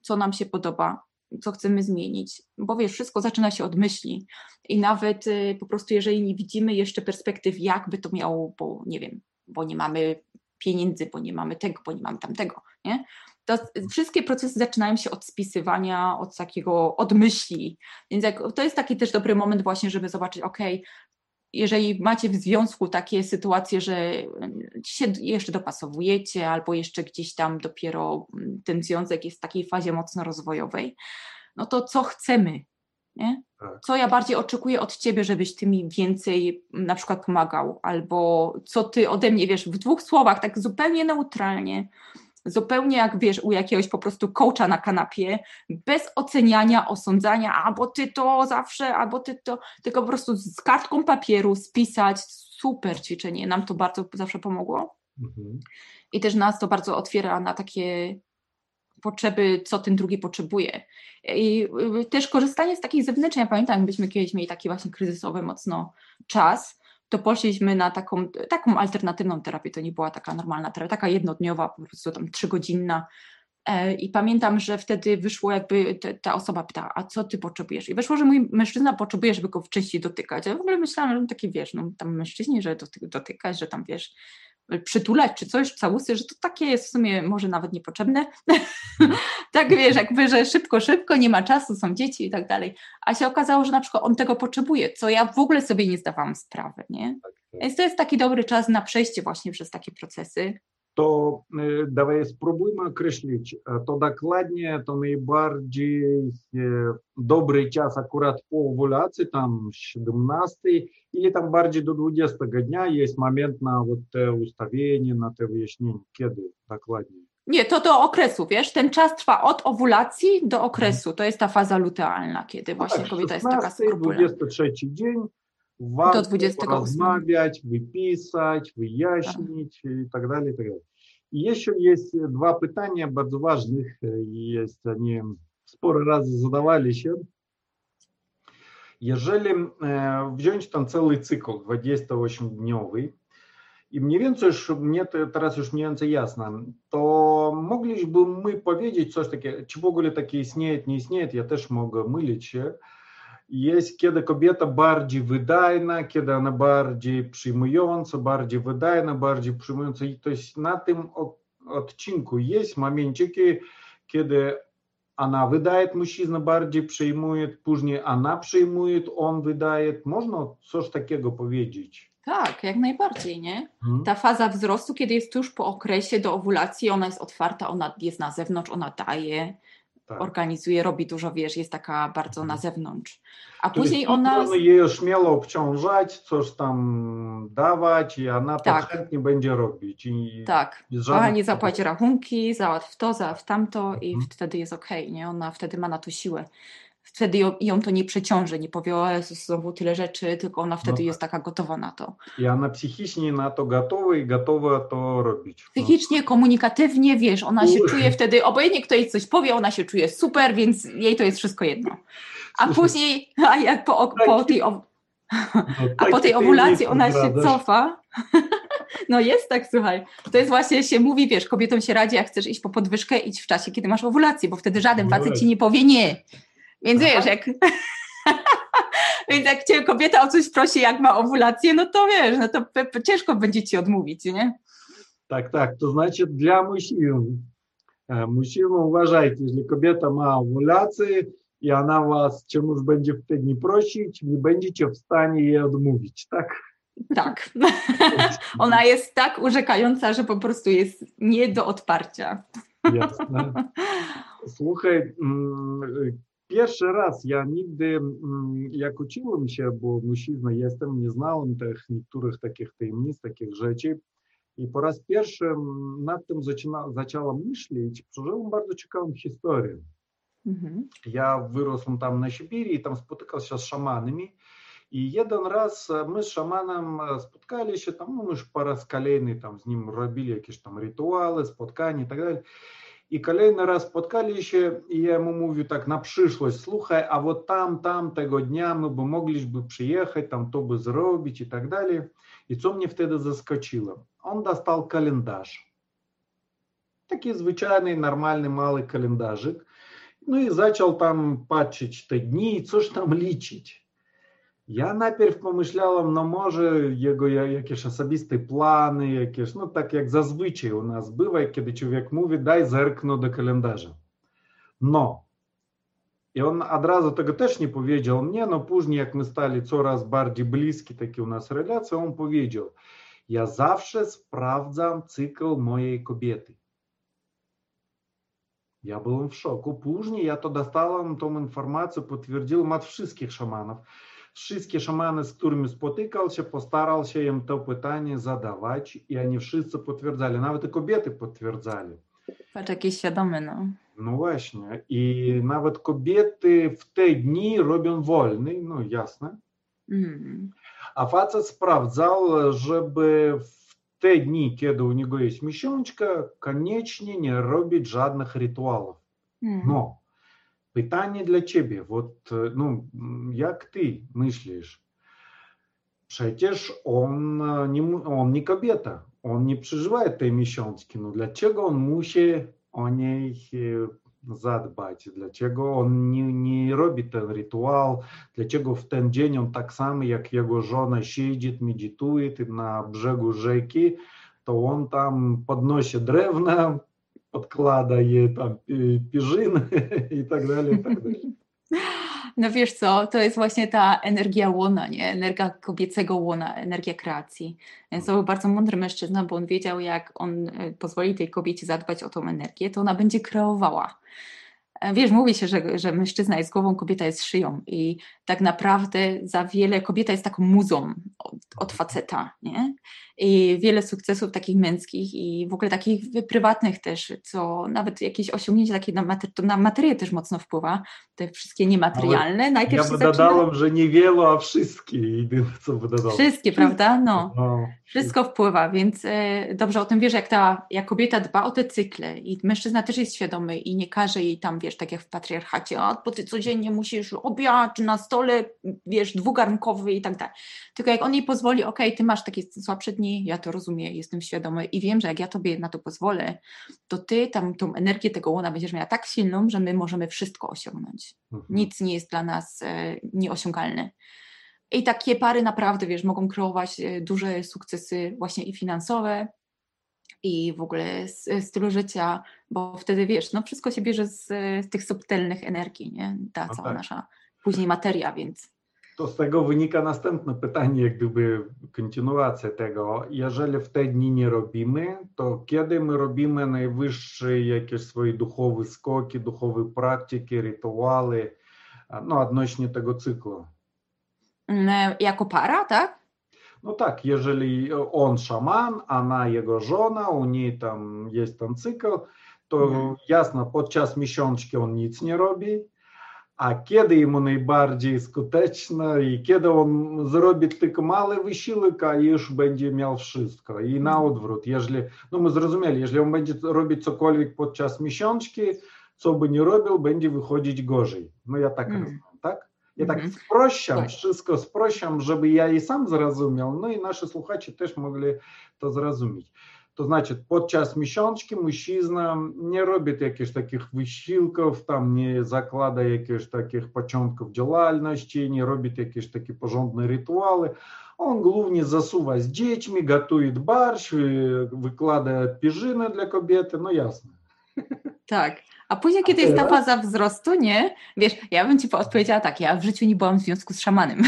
co nam się podoba, co chcemy zmienić, bo wiesz, wszystko zaczyna się od myśli i nawet y, po prostu jeżeli nie widzimy jeszcze perspektyw, jak by to miało, bo nie wiem, bo nie mamy pieniędzy, bo nie mamy tego, bo nie mamy tamtego, nie? To wszystkie procesy zaczynają się od spisywania, od takiego, od myśli. Więc jak, to jest taki też dobry moment właśnie, żeby zobaczyć, ok, jeżeli macie w związku takie sytuacje, że się jeszcze dopasowujecie, albo jeszcze gdzieś tam dopiero ten związek jest w takiej fazie mocno rozwojowej, no to co chcemy? Nie? Tak. Co ja bardziej oczekuję od ciebie, żebyś ty mi więcej na przykład pomagał, albo co ty ode mnie wiesz, w dwóch słowach, tak zupełnie neutralnie, zupełnie jak wiesz, u jakiegoś po prostu coacha na kanapie, bez oceniania, osądzania, albo ty to zawsze, albo ty to, tylko po prostu z kartką papieru spisać. Super ćwiczenie, nam to bardzo zawsze pomogło. Mhm. I też nas to bardzo otwiera na takie potrzeby, co ten drugi potrzebuje. I y, też korzystanie z takich zewnętrznych, ja pamiętam, byśmy kiedyś mieli taki właśnie kryzysowy mocno czas, to poszliśmy na taką, taką alternatywną terapię. To nie była taka normalna terapia, taka jednodniowa, po prostu tam trzygodzinna. E, I pamiętam, że wtedy wyszło jakby ta osoba pyta, a co ty potrzebujesz? I wyszło, że mój mężczyzna potrzebuje, żeby go wcześniej dotykać. Ja w ogóle myślałam, że taki wiesz, no tam mężczyźni, że dotykać, że tam wiesz, przytulać czy coś, całusy, że to takie jest w sumie może nawet niepotrzebne. tak wiesz, jakby, że szybko, szybko, nie ma czasu, są dzieci i tak dalej. A się okazało, że na przykład on tego potrzebuje, co ja w ogóle sobie nie zdawałam sprawy, nie? Tak, tak. Więc to jest taki dobry czas na przejście właśnie przez takie procesy To y, dawaj spróbujmy określić to dokładnie, to najbardziej dobry czas akurat po ovulacji, tam 17 или там bardziej do 20 dnia jest moment na вот te ustawienie, na te wyjaśnienie, kiedy dokładnie? Nie, to do okresu, wiesz, ten czas trwa od owulacji do okresu, to jest ta faza lutealna, kiedy właśnie tak, kobieta 16, jest taka skrupulatna. 23 dzień, warto do 28. rozmawiać, wypisać, wyjaśnić tak. i tak dalej, i tak dalej. I jeszcze jest dwa pytania bardzo ważnych, jest oni sporo razy zadawali się. Jeżeli wziąć ten cały cykl 28-dniowy, i mniej więcej już mnie to teraz już mniej więcej jasno, to mogliśmy my powiedzieć coś takiego, czy w ogóle takie istnieje, nie istnieje, ja też mogę mylić się, jest kiedy kobieta bardziej wydajna, kiedy ona bardziej przyjmująca, bardziej wydajna, bardziej przyjmująca. I to jest na tym odcinku jest momenciki, kiedy она выдает, мужчина bardziej przyjmuje, później ona przyjmuje, on wydaje. Można coś takiego powiedzieć? Tak, jak najbardziej, nie? Hmm. Ta faza wzrostu, kiedy jest tuż po okresie do owulacji, ona jest otwarta, ona jest na zewnątrz, ona daje, tak. organizuje, robi dużo, wiesz, jest taka bardzo na zewnątrz. A to później ona... Jej śmiało obciążać, coś tam dawać i ona tak. chętnie będzie robić. I tak, kochanie zapłać rachunki, załatw to, załatw tamto i mhm. wtedy jest okej, okay, nie? Ona wtedy ma na to siłę wtedy ją, ją, to nie przeciąży, nie powie, o Jezus, znowu tyle rzeczy, tylko ona wtedy no jest taka gotowa na to. I ona psychicznie na to gotowa i gotowa to robić. Psychicznie, no. komunikatywnie, wiesz, ona się czuje wtedy, obojętnie kto jej coś powie, ona się czuje super, więc jej to jest wszystko jedno. A później, a jak po, po tej... no, a po tej owulacji ona się cofa. No jest tak, słuchaj. To jest właśnie, się mówi, wiesz, kobietom się radzi, jak chcesz iść po podwyżkę, idź w czasie, kiedy masz owulację, bo wtedy żaden no facet ci nie powie nie. Więc Aha. wiesz, jak... Więc jak cię kobieta o coś prosi, jak ma owulację, no to wiesz, no to ciężko będzie ci odmówić, nie? Tak, tak. To znaczy dla mужчин. Мужчины, уважайте, jeżeli kobieta ma owulację i ona was czemuś będzie wtedy prosić, nie będziecie w stanie jej odmówić, tak? Tak. ona jest tak urzekająca, że po prostu jest nie do odparcia. Jasne. Słuchaj, Pierwszy raz ja nigdy, jak uczyłem się, bo mężczyzną jestem, nie znałem tych niektórych takich tajemnic, takich rzeczy. I po raz pierwszy nad tym zaczyna, zaczęłam myśleć, przeżyłem bardzo ciekawą historię. Mhm. Ja wyrosłem tam na Sibiri i tam spotykał się z szamanami. I jeden raz my z szamanem spotkali się tam, no już po raz kolejny tam z nim robili jakieś tam rytuały, spotkania I kolejny raz spotkali się i ja mu mówię tak na przyszłość, słuchaj, a вот tam, tam tego dnia my by mogliśmy przyjechać, tam to by zrobić i tak dalej. I co mnie wtedy zaskoczyło? On dostał kalendarz. Taki zwyczajny, normalny, mały kalendarzyk. No i zaczął tam patrzeć te dni i coś tam liczyć. Я najpierw pomyślałem, no może jego jakieś osobiste plany, jakieś, no tak jak zazwyczaj u nas bywa, kiedy człowiek mówi, daj zerknę do kalendarza. No. I on od razu tego też nie powiedział mnie, no później jak my stali coraz bardziej bliskie takie u nas relacje, on powiedział, ja zawsze sprawdzam cykl mojej kobiety. Ja byłem w szoku. Później ja to dostałem, tą informację potwierdziłem od wszystkich szamanów. Wszystkie z którymi spotykał się, postarał się im to pytanie zadawać i oni wszyscy potwierdzali, nawet i kobiety potwierdzali. Patrz, jakie świadome, no. No właśnie. I nawet kobiety w te dni robią wolny, no jasne. Mm. A facet sprawdzał, żeby w te dni, kiedy u niego jest miesiączka, koniecznie nie robić żadnych rytuałów. Mm. No, pytanie dla ciebie, вот, ну, jak ty myślisz? Przecież on nie, on nie kobieta, on nie przeżywa tej miesiączki, no dlaczego on musi o niej zadbać, dlaczego on nie, nie robi ten rytuał, dlaczego w ten dzień on tak samo jak jego żona siedzi, medytuje na brzegu rzeki, to on tam podnosi drewna, podkłada je tam pierzyny i tak dalej, i tak dalej. No wiesz co, to jest właśnie ta energia łona, nie? Energia kobiecego łona, energia kreacji. Więc to był bardzo mądry mężczyzna, bo on wiedział, jak on pozwoli tej kobiecie zadbać o tą energię, to ona będzie kreowała. Wiesz, mówi się, że, że mężczyzna jest głową, kobieta jest szyją i tak naprawdę za wiele, kobieta jest taką muzą od, od faceta, nie? I wiele sukcesów takich męskich i w ogóle takich prywatnych też, co nawet jakieś osiągnięcie takie na, mater to na materię też mocno wpływa, te wszystkie niematerialne. Najpierw ja by dodałem, że niewielu, a wszystkie, co by. Wszystkie, prawda? No, no wszystko wpływa, więc e, dobrze o tym wiesz, jak ta jak kobieta dba o te cykle i mężczyzna też jest świadomy i nie każe jej tam, wiesz, tak jak w patriarchacie, a bo ty codziennie musisz obiad na stole, wiesz, dwugarnkowy i tak dalej. Tylko jak on jej pozwoli, ok, ty masz takie słabsze dni, ja to rozumiem, jestem świadomy i wiem, że jak ja Tobie na to pozwolę, to Ty tam tą energię tego łona będziesz miała tak silną, że my możemy wszystko osiągnąć. Mhm. Nic nie jest dla nas e, nieosiągalne. I takie pary naprawdę, wiesz, mogą kreować e, duże sukcesy właśnie i finansowe, i w ogóle stylu życia, bo wtedy wiesz, no wszystko się bierze z, z tych subtelnych energii, nie? Ta no cała tak. nasza później materia, więc to z tego wynika następne pytanie, jak gdyby kontynuacja tego. Jeżeli w te dni nie robimy, to kiedy my robimy najwyższe jakieś swoje duchowe skoki, duchowe praktyki, rytuały, no odnośnie tego cyklu? Mm, jako para, tak? No tak, jeżeli on szaman, ona jego żona, u niej tam jest ten cykl, to mhm. jasno, podczas miesiączki on nic nie robi, a kiedy jemu najbardziej skuteczne i kiedy on zrobi tylko mały wysiłek, a już będzie miał wszystko. I na odwrót, jeżeli, no my zrozumieli, jeżeli on będzie robić cokolwiek podczas miesiączki, co by nie robił, będzie wychodzić gorzej. No ja tak mm. rozumiem, tak? Ja tak sprościam, wszystko sprościam, żeby ja i sam zrozumiał, no i nasi słuchacze też mogli to zrozumieć. To znaczy, podczas miesiączki mężczyzna nie robi jakichś takich wysiłków, tam nie zakłada jakichś takich początków działalności, nie robi jakieś takie porządne rytuały. On głównie zasuwa z dziećmi, gotuje barsz, wykłada pierzynę dla kobiety, no jasne. Tak. A później, kiedy jest ta faza wzrostu, nie? Wiesz, ja bym ci odpowiedziała tak, ja w życiu nie byłam w związku z szamanem.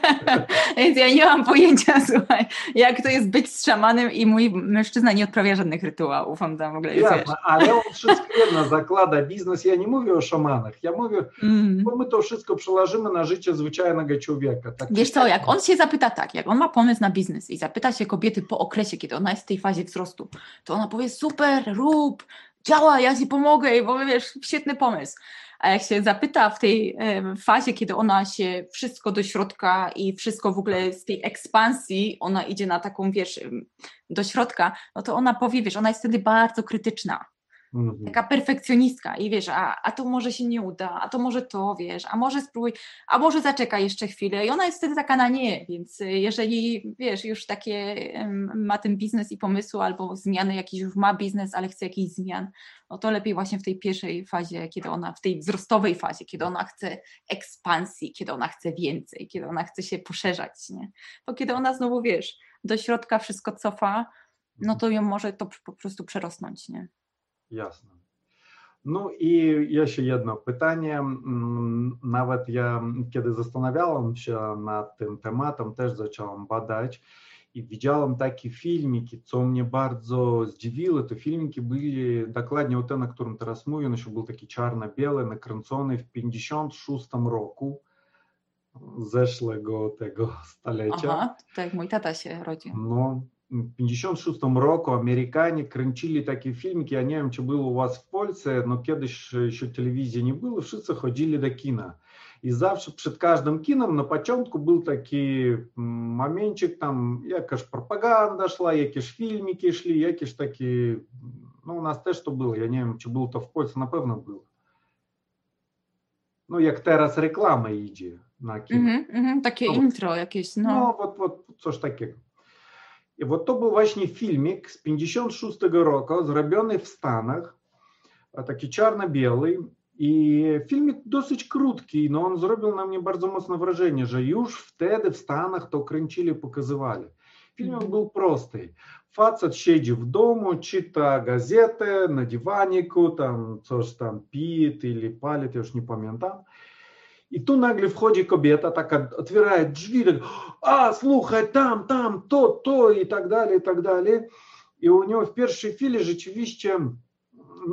Więc ja nie mam pojęcia, słuchaj, jak to jest być z szamanem i mój mężczyzna nie odprawia żadnych rytuałów. On tam w ogóle jest. Ale on wszystko jedno zakłada biznes. Ja nie mówię o szamanach. Ja mówię, mm. bo my to wszystko przełożymy na życie zwyczajnego człowieka. Tak wiesz co, jak on się zapyta tak, jak on ma pomysł na biznes i zapyta się kobiety po okresie, kiedy ona jest w tej fazie wzrostu, to ona powie super, rób, działa, ja ci pomogę, bo wiesz, świetny pomysł. A jak się zapyta w tej fazie, kiedy ona się wszystko do środka i wszystko w ogóle z tej ekspansji, ona idzie na taką, wiesz, do środka, no to ona powie, wiesz, ona jest wtedy bardzo krytyczna. Mhm. taka perfekcjonistka i wiesz, a, a to może się nie uda, a to może to, wiesz, a może spróbuj, a może zaczekaj jeszcze chwilę i ona jest wtedy taka na nie, więc y, jeżeli, wiesz, już takie ma ten biznes i pomysł albo zmiany jakiś już ma biznes, ale chce jakichś zmian, no to lepiej właśnie w tej pierwszej fazie, kiedy ona, w tej wzrostowej fazie, kiedy ona chce ekspansji, kiedy ona chce więcej, kiedy ona chce się poszerzać, nie? Bo kiedy ona znowu, wiesz, do środka wszystko cofa, no to ją może to po prostu przerosnąć, nie? Jasne. No i jeszcze jedno pytanie. Mm, Nawet ja, kiedy zastanawiałem się nad tym tematem, też zacząłem badać i widziałem takie filmiki, co mnie bardzo zdziwiło. To filmiki byli dokładnie o tym, na którym teraz mówię, on jeszcze był taki czarno-biały, nakręcony w 56 roku zeszłego tego stulecia. Aha, tak, mój tata się rodził. No, w 56 roku Amerykanie kręcili takie filmiki, ja nie wiem, czy było u was w Polsce, no kiedyś jeszcze telewizji nie było, wszyscy ходили до kina. И завжди перед каждым кином на початку был такий моментчик, там яка пропаганда шла, які ж фільміки шли, які ж такі. Ну, у нас теж то було. Я не знаю, чи було то в Польщі, напевно, було. Ну, як зараз реклама йде на кіно. Угу, угу, таке ну, інтро якесь. Ну, ну от, от, це ж таке. I вот to był właśnie filmik z 56 roku, zrobiony w Stanach, a taki czarno-biały. I filmik dosyć krótki, no on zrobił na mnie bardzo mocne wrażenie, że już wtedy w Stanach to kręcili, pokazywali. Filmik Mhm. był prosty. Facet siedzi w domu, czyta gazetę na dywaniku, tam coś tam pije или палит, ja już nie pamiętam. І тут наглі входить кобета, так відкриває двері, так, а, слухай, там, там, то, то, і так далі, і так далі. І у нього в першій філі речовище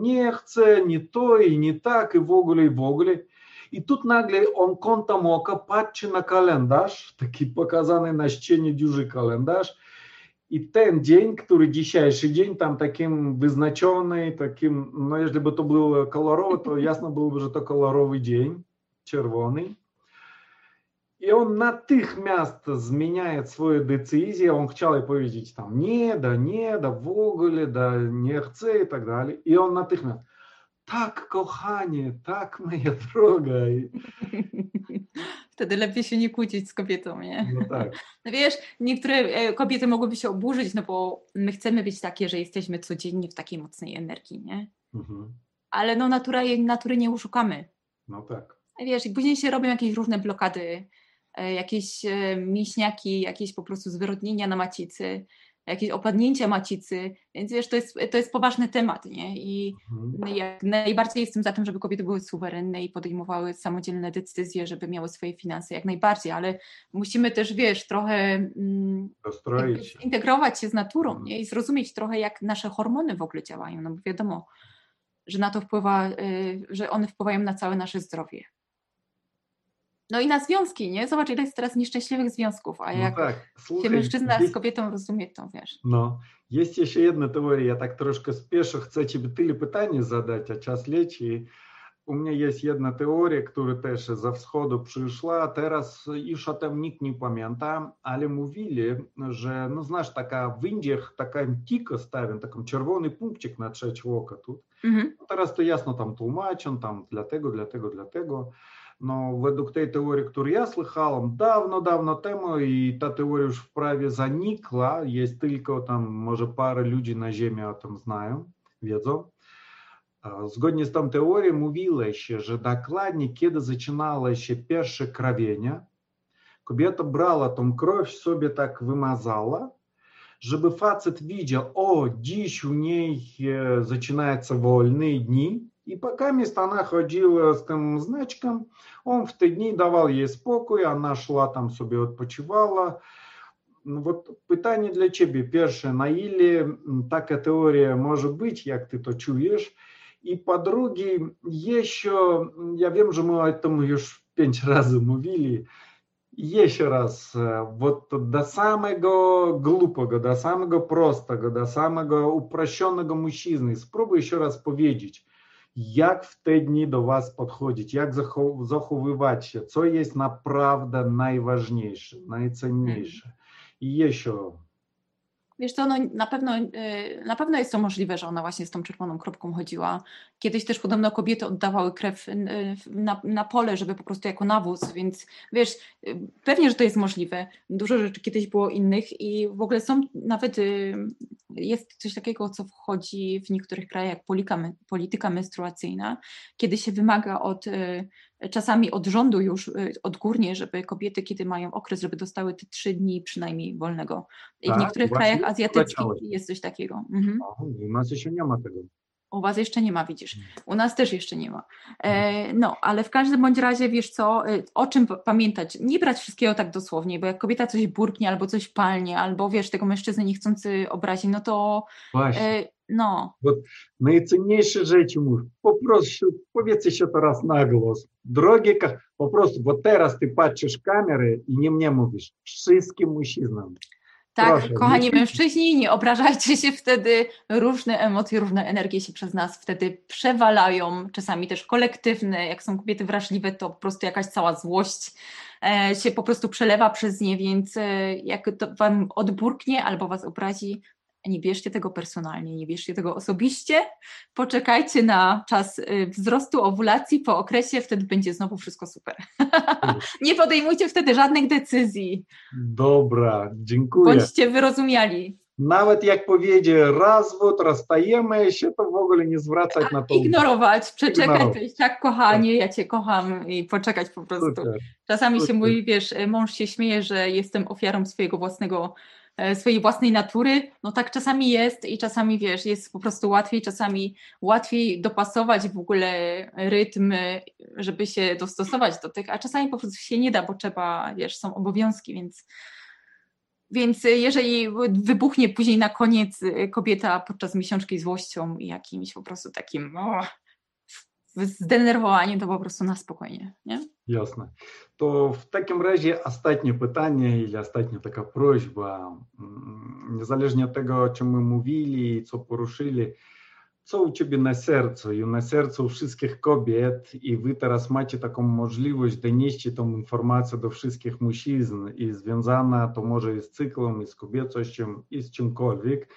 не хце, не то, і не так, і вогуле, і вогуле. І тут нагле он контом ока патче на календарь, такий показаний на щені дюжий календарь, и ten день, который дичайший день, там таким вызначенный, таким, ну, если бы то было колоровый, то ясно был бы, что то колоровый день. czerwony. I on natychmiast zmienia swoje decyzje, on chciał powiedzieć tam nie, da nie, da w ogóle, da nie chce i tak dalej. I on natychmiast, tak kochanie, tak moja droga. Wtedy lepiej się nie kłócić z kobietą, nie? No tak. No wiesz, niektóre e, kobiety mogłyby się oburzyć, no bo my chcemy być takie, że jesteśmy codziennie w takiej mocnej energii, nie? Mhm. Ale no natura, natury nie uszukamy. No tak. Wiesz, i później się robią jakieś różne blokady, e, jakieś e, mięśniaki, jakieś po prostu zwyrodnienia na macicy, jakieś opadnięcia macicy, więc wiesz, to jest, to jest poważny temat, nie? I Mhm. jak najbardziej jestem za tym, żeby kobiety były suwerenne i podejmowały samodzielne decyzje, żeby miały swoje finanse, jak najbardziej, ale musimy też, wiesz, trochę mm, Dostroić się. zintegrować się z naturą, Mhm. nie? I zrozumieć trochę, jak nasze hormony w ogóle działają, no bo wiadomo, że na to wpływa, y, że one wpływają na całe nasze zdrowie. No i na związki, nie? Zobacz, ile jest teraz nieszczęśliwych związków, a No jak tak, się słuchaj, mężczyzna z jest- kobietą rozumie, to wiesz. No, jest jeszcze jedna teoria, ja tak troszkę spieszę, chcę Ciebie tyle pytań zadać, a czas leci. U mnie jest jedna teoria, która też ze wschodu przyszła, teraz już o tym nikt nie pamięta, ale mówili, że, no znasz, taka w Indiach taka tika stawiam, taką czerwony punkcik na trzecie oko tu. Mhm. No teraz to jasno tam tłumaczą, tam dlatego, dlatego, dlatego. Но według tej teorii, którą я слыхал давно-давно тему, и та теория уж вправе заникла, есть только там, может, пара людей на земле о этом знают, wiedzą. Zgodnie z tą teorią mówiło się, że dokładnie kiedy zaczynało się pierwsze krawienie, kobieta brała tą krew sobie tak wymazała, żeby facet widział, o, dziś u niej zaczynają wolne dni, и пока мест она ходила с тем значком, он в те дни давал ей спокой, она шла там себе отпочивала. Вот питание для тебе перше, наїлі така теория может быть, как ты то чуєш. И по-друге, є я вім, що ми о тому вже п'ять раз мовили, еще раз, э, вот до самого глупого, до самого простого, до самого упрощенного мужчины, спробуй еще раз поведеть. Jak w te dni do was podchodzić, jak zachow- zachowywać się, co jest naprawdę najważniejsze, najcenniejsze. I jeszcze, Wiesz co, no na pewno, y, na pewno jest to możliwe, że ona właśnie z tą czerwoną kropką chodziła. Kiedyś też podobno kobiety oddawały krew y, na, na pole, żeby po prostu jako nawóz, więc wiesz, y, pewnie, że to jest możliwe. Dużo rzeczy kiedyś było innych i w ogóle są nawet, jest coś takiego, co wchodzi w niektórych krajach jak polityka menstruacyjna, kiedy się wymaga od czasami od rządu już y, odgórnie, żeby kobiety, kiedy mają okres, żeby dostały te trzy dni przynajmniej wolnego. I tak, w niektórych krajach azjatyckich jest coś takiego. Mhm. O, u nas jeszcze nie ma tego. U Was jeszcze nie ma, widzisz. Mm. U nas też jeszcze nie ma. E, no, ale w każdym bądź razie, wiesz co, y, o czym pamiętać? Nie brać wszystkiego tak dosłownie, bo jak kobieta coś burknie, albo coś palnie, albo wiesz, tego mężczyzny niechcący obrazi, no to e, no. Вот наиценнейшие rzeczy mów. Po prostu powiedzcie się teraz na głos. Drogie, po prostu, bo teraz ty patrzysz kamery i nie mnie mówisz. Wszystkim mężczyznom. Tak, Proszę, kochani nie... mężczyźni, nie obrażajcie się wtedy. Różne emocje, różne energie się przez nas wtedy przewalają, czasami też kolektywne. Jak są kobiety wrażliwe, to po prostu jakaś cała złość e, się po prostu przelewa przez nie, więc e, jak to wam odburknie albo was obrazi, nie bierzcie tego personalnie, nie bierzcie tego osobiście. Poczekajcie na czas y, wzrostu owulacji po okresie, wtedy będzie znowu wszystko super. nie podejmujcie wtedy żadnych decyzji. Dobra, dziękuję. Bądźcie wyrozumiali. Nawet jak powiedzie rozwód, rozstajemy się, to w ogóle nie zwracać na to Ignorować, przeczekać, powiedzieć tak kochanie, ja Cię kocham i poczekać po prostu. Super. Czasami Super. się mówi, wiesz, mąż się śmieje, że jestem ofiarą swojego własnego swojej własnej natury, no tak czasami jest i czasami wiesz, jest po prostu łatwiej, czasami łatwiej dopasować w ogóle rytm, żeby się dostosować do tych, a czasami po prostu się nie da, bo trzeba, wiesz, są obowiązki, więc więc jeżeli wybuchnie później na koniec kobieta podczas miesiączki złością i jakimś po prostu takim oh, zdenerwowanie, to po prostu na spokojnie, nie? To w takim razie ostatnie pytanie i ostatnia taka prośba, niezależnie od tego, o czym my mówili i co poruszyli, co u Ciebie na sercu i na sercu wszystkich kobiet i Wy teraz macie taką możliwość donieść tą informację do wszystkich mężczyzn i związana to może i z cyklem, i z kobiecością, i z czymkolwiek,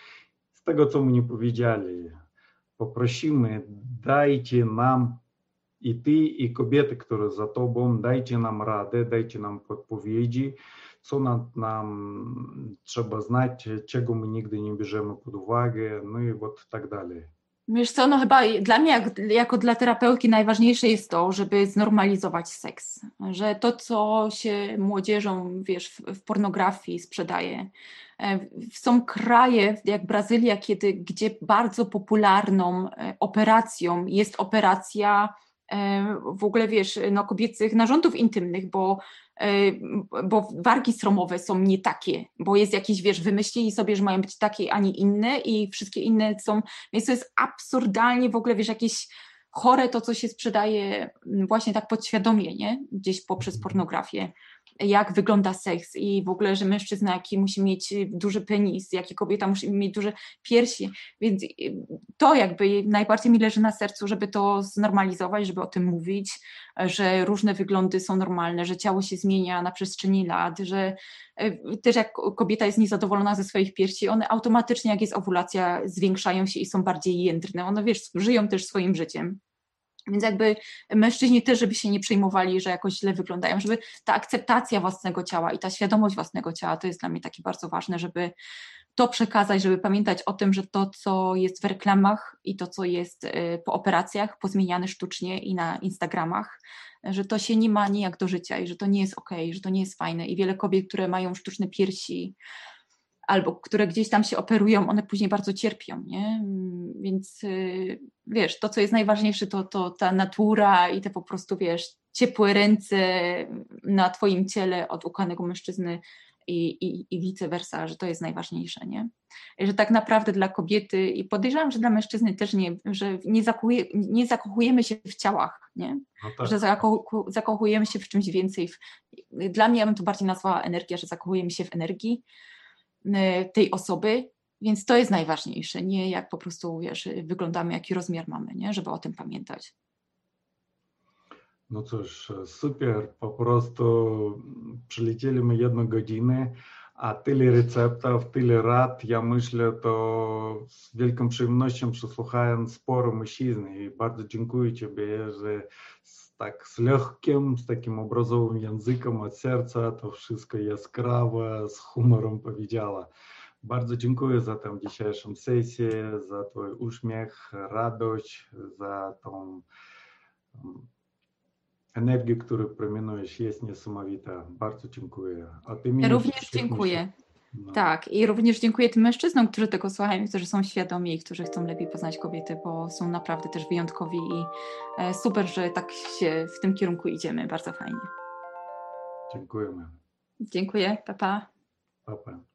z tego, co my nie powiedzieli. Poprosimy, dajcie nam i ty, i kobiety, które za tobą, dajcie nam radę, dajcie nam podpowiedzi, co nam, nam trzeba znać, czego my nigdy nie bierzemy pod uwagę, no i вот tak dalej. Wiesz co, no chyba dla mnie jak, jako dla terapeutki najważniejsze jest to, żeby znormalizować seks. Że to, co się młodzieżą, wiesz, w, w pornografii sprzedaje. E, są kraje jak Brazylia, kiedy, gdzie bardzo popularną e, operacją jest operacja w ogóle wiesz, no, kobiecych narządów intymnych, bo, bo wargi stromowe są nie takie, bo jest jakiś, wiesz, wymyślili sobie, że mają być takie, a nie inne i wszystkie inne są, więc to jest absurdalnie w ogóle, wiesz, jakieś chore to, co się sprzedaje właśnie tak podświadomie, nie? Gdzieś poprzez pornografię jak wygląda seks i w ogóle, że mężczyzna jaki musi mieć duży penis, jaki kobieta musi mieć duże piersi, więc y, to jakby najbardziej mi leży na sercu, żeby to znormalizować, żeby o tym mówić, że różne wyglądy są normalne, że ciało się zmienia na przestrzeni lat, że y, też jak kobieta jest niezadowolona ze swoich piersi, one automatycznie jak jest owulacja zwiększają się i są bardziej jędrne, one wiesz, żyją też swoim życiem. Więc jakby mężczyźni też, żeby się nie przejmowali, że jakoś źle wyglądają, żeby ta akceptacja własnego ciała i ta świadomość własnego ciała, to jest dla mnie takie bardzo ważne, żeby to przekazać, żeby pamiętać o tym, że to, co jest w reklamach i to, co jest y, po operacjach, pozmieniane sztucznie i na Instagramach, że to się nie ma nijak do życia i że to nie jest ok, że to nie jest fajne. I wiele kobiet, które mają sztuczne piersi, albo które gdzieś tam się operują, one później bardzo cierpią, nie? Więc y, wiesz, to co jest najważniejsze to, to ta natura i te po prostu, wiesz, ciepłe ręce na twoim ciele od ukochanego mężczyzny i, i, i vice versa, że to jest najważniejsze, nie? Że tak naprawdę dla kobiety i podejrzewam, że dla mężczyzny też nie, że nie, zakochuje, nie zakochujemy się w ciałach, nie? No tak. Że zakochu, zakochujemy się w czymś więcej. W, dla mnie ja bym to bardziej nazwała energia, że zakochujemy się w energii, tej osoby, więc to jest najważniejsze, nie jak po prostu wiesz, wyglądamy, jaki rozmiar mamy, nie? żeby o tym pamiętać. No cóż, super, po prostu przylecieliśmy jedną godzinę, a tyle receptów, tyle rad. Ja myślę, to z wielką przyjemnością przesłuchałem sporo mężczyzn i bardzo dziękuję Ciebie, że tak z lekkim, z takim obrazowym językiem od serca to wszystko jaskrawe, z humorem powiedziała. Bardzo dziękuję za tę dzisiejszą sesję, za Twój uśmiech, radość, za tą energię, którą promieniujesz, jest niesamowita. Bardzo dziękuję. A ty również dziękuję. No. Tak, i również dziękuję tym mężczyznom, którzy tego słuchają, którzy są świadomi i którzy chcą lepiej poznać kobiety, bo są naprawdę też wyjątkowi i e, super, że tak się w tym kierunku idziemy. Bardzo fajnie. Dziękujemy. Dziękuję. Papa. Pa, pa.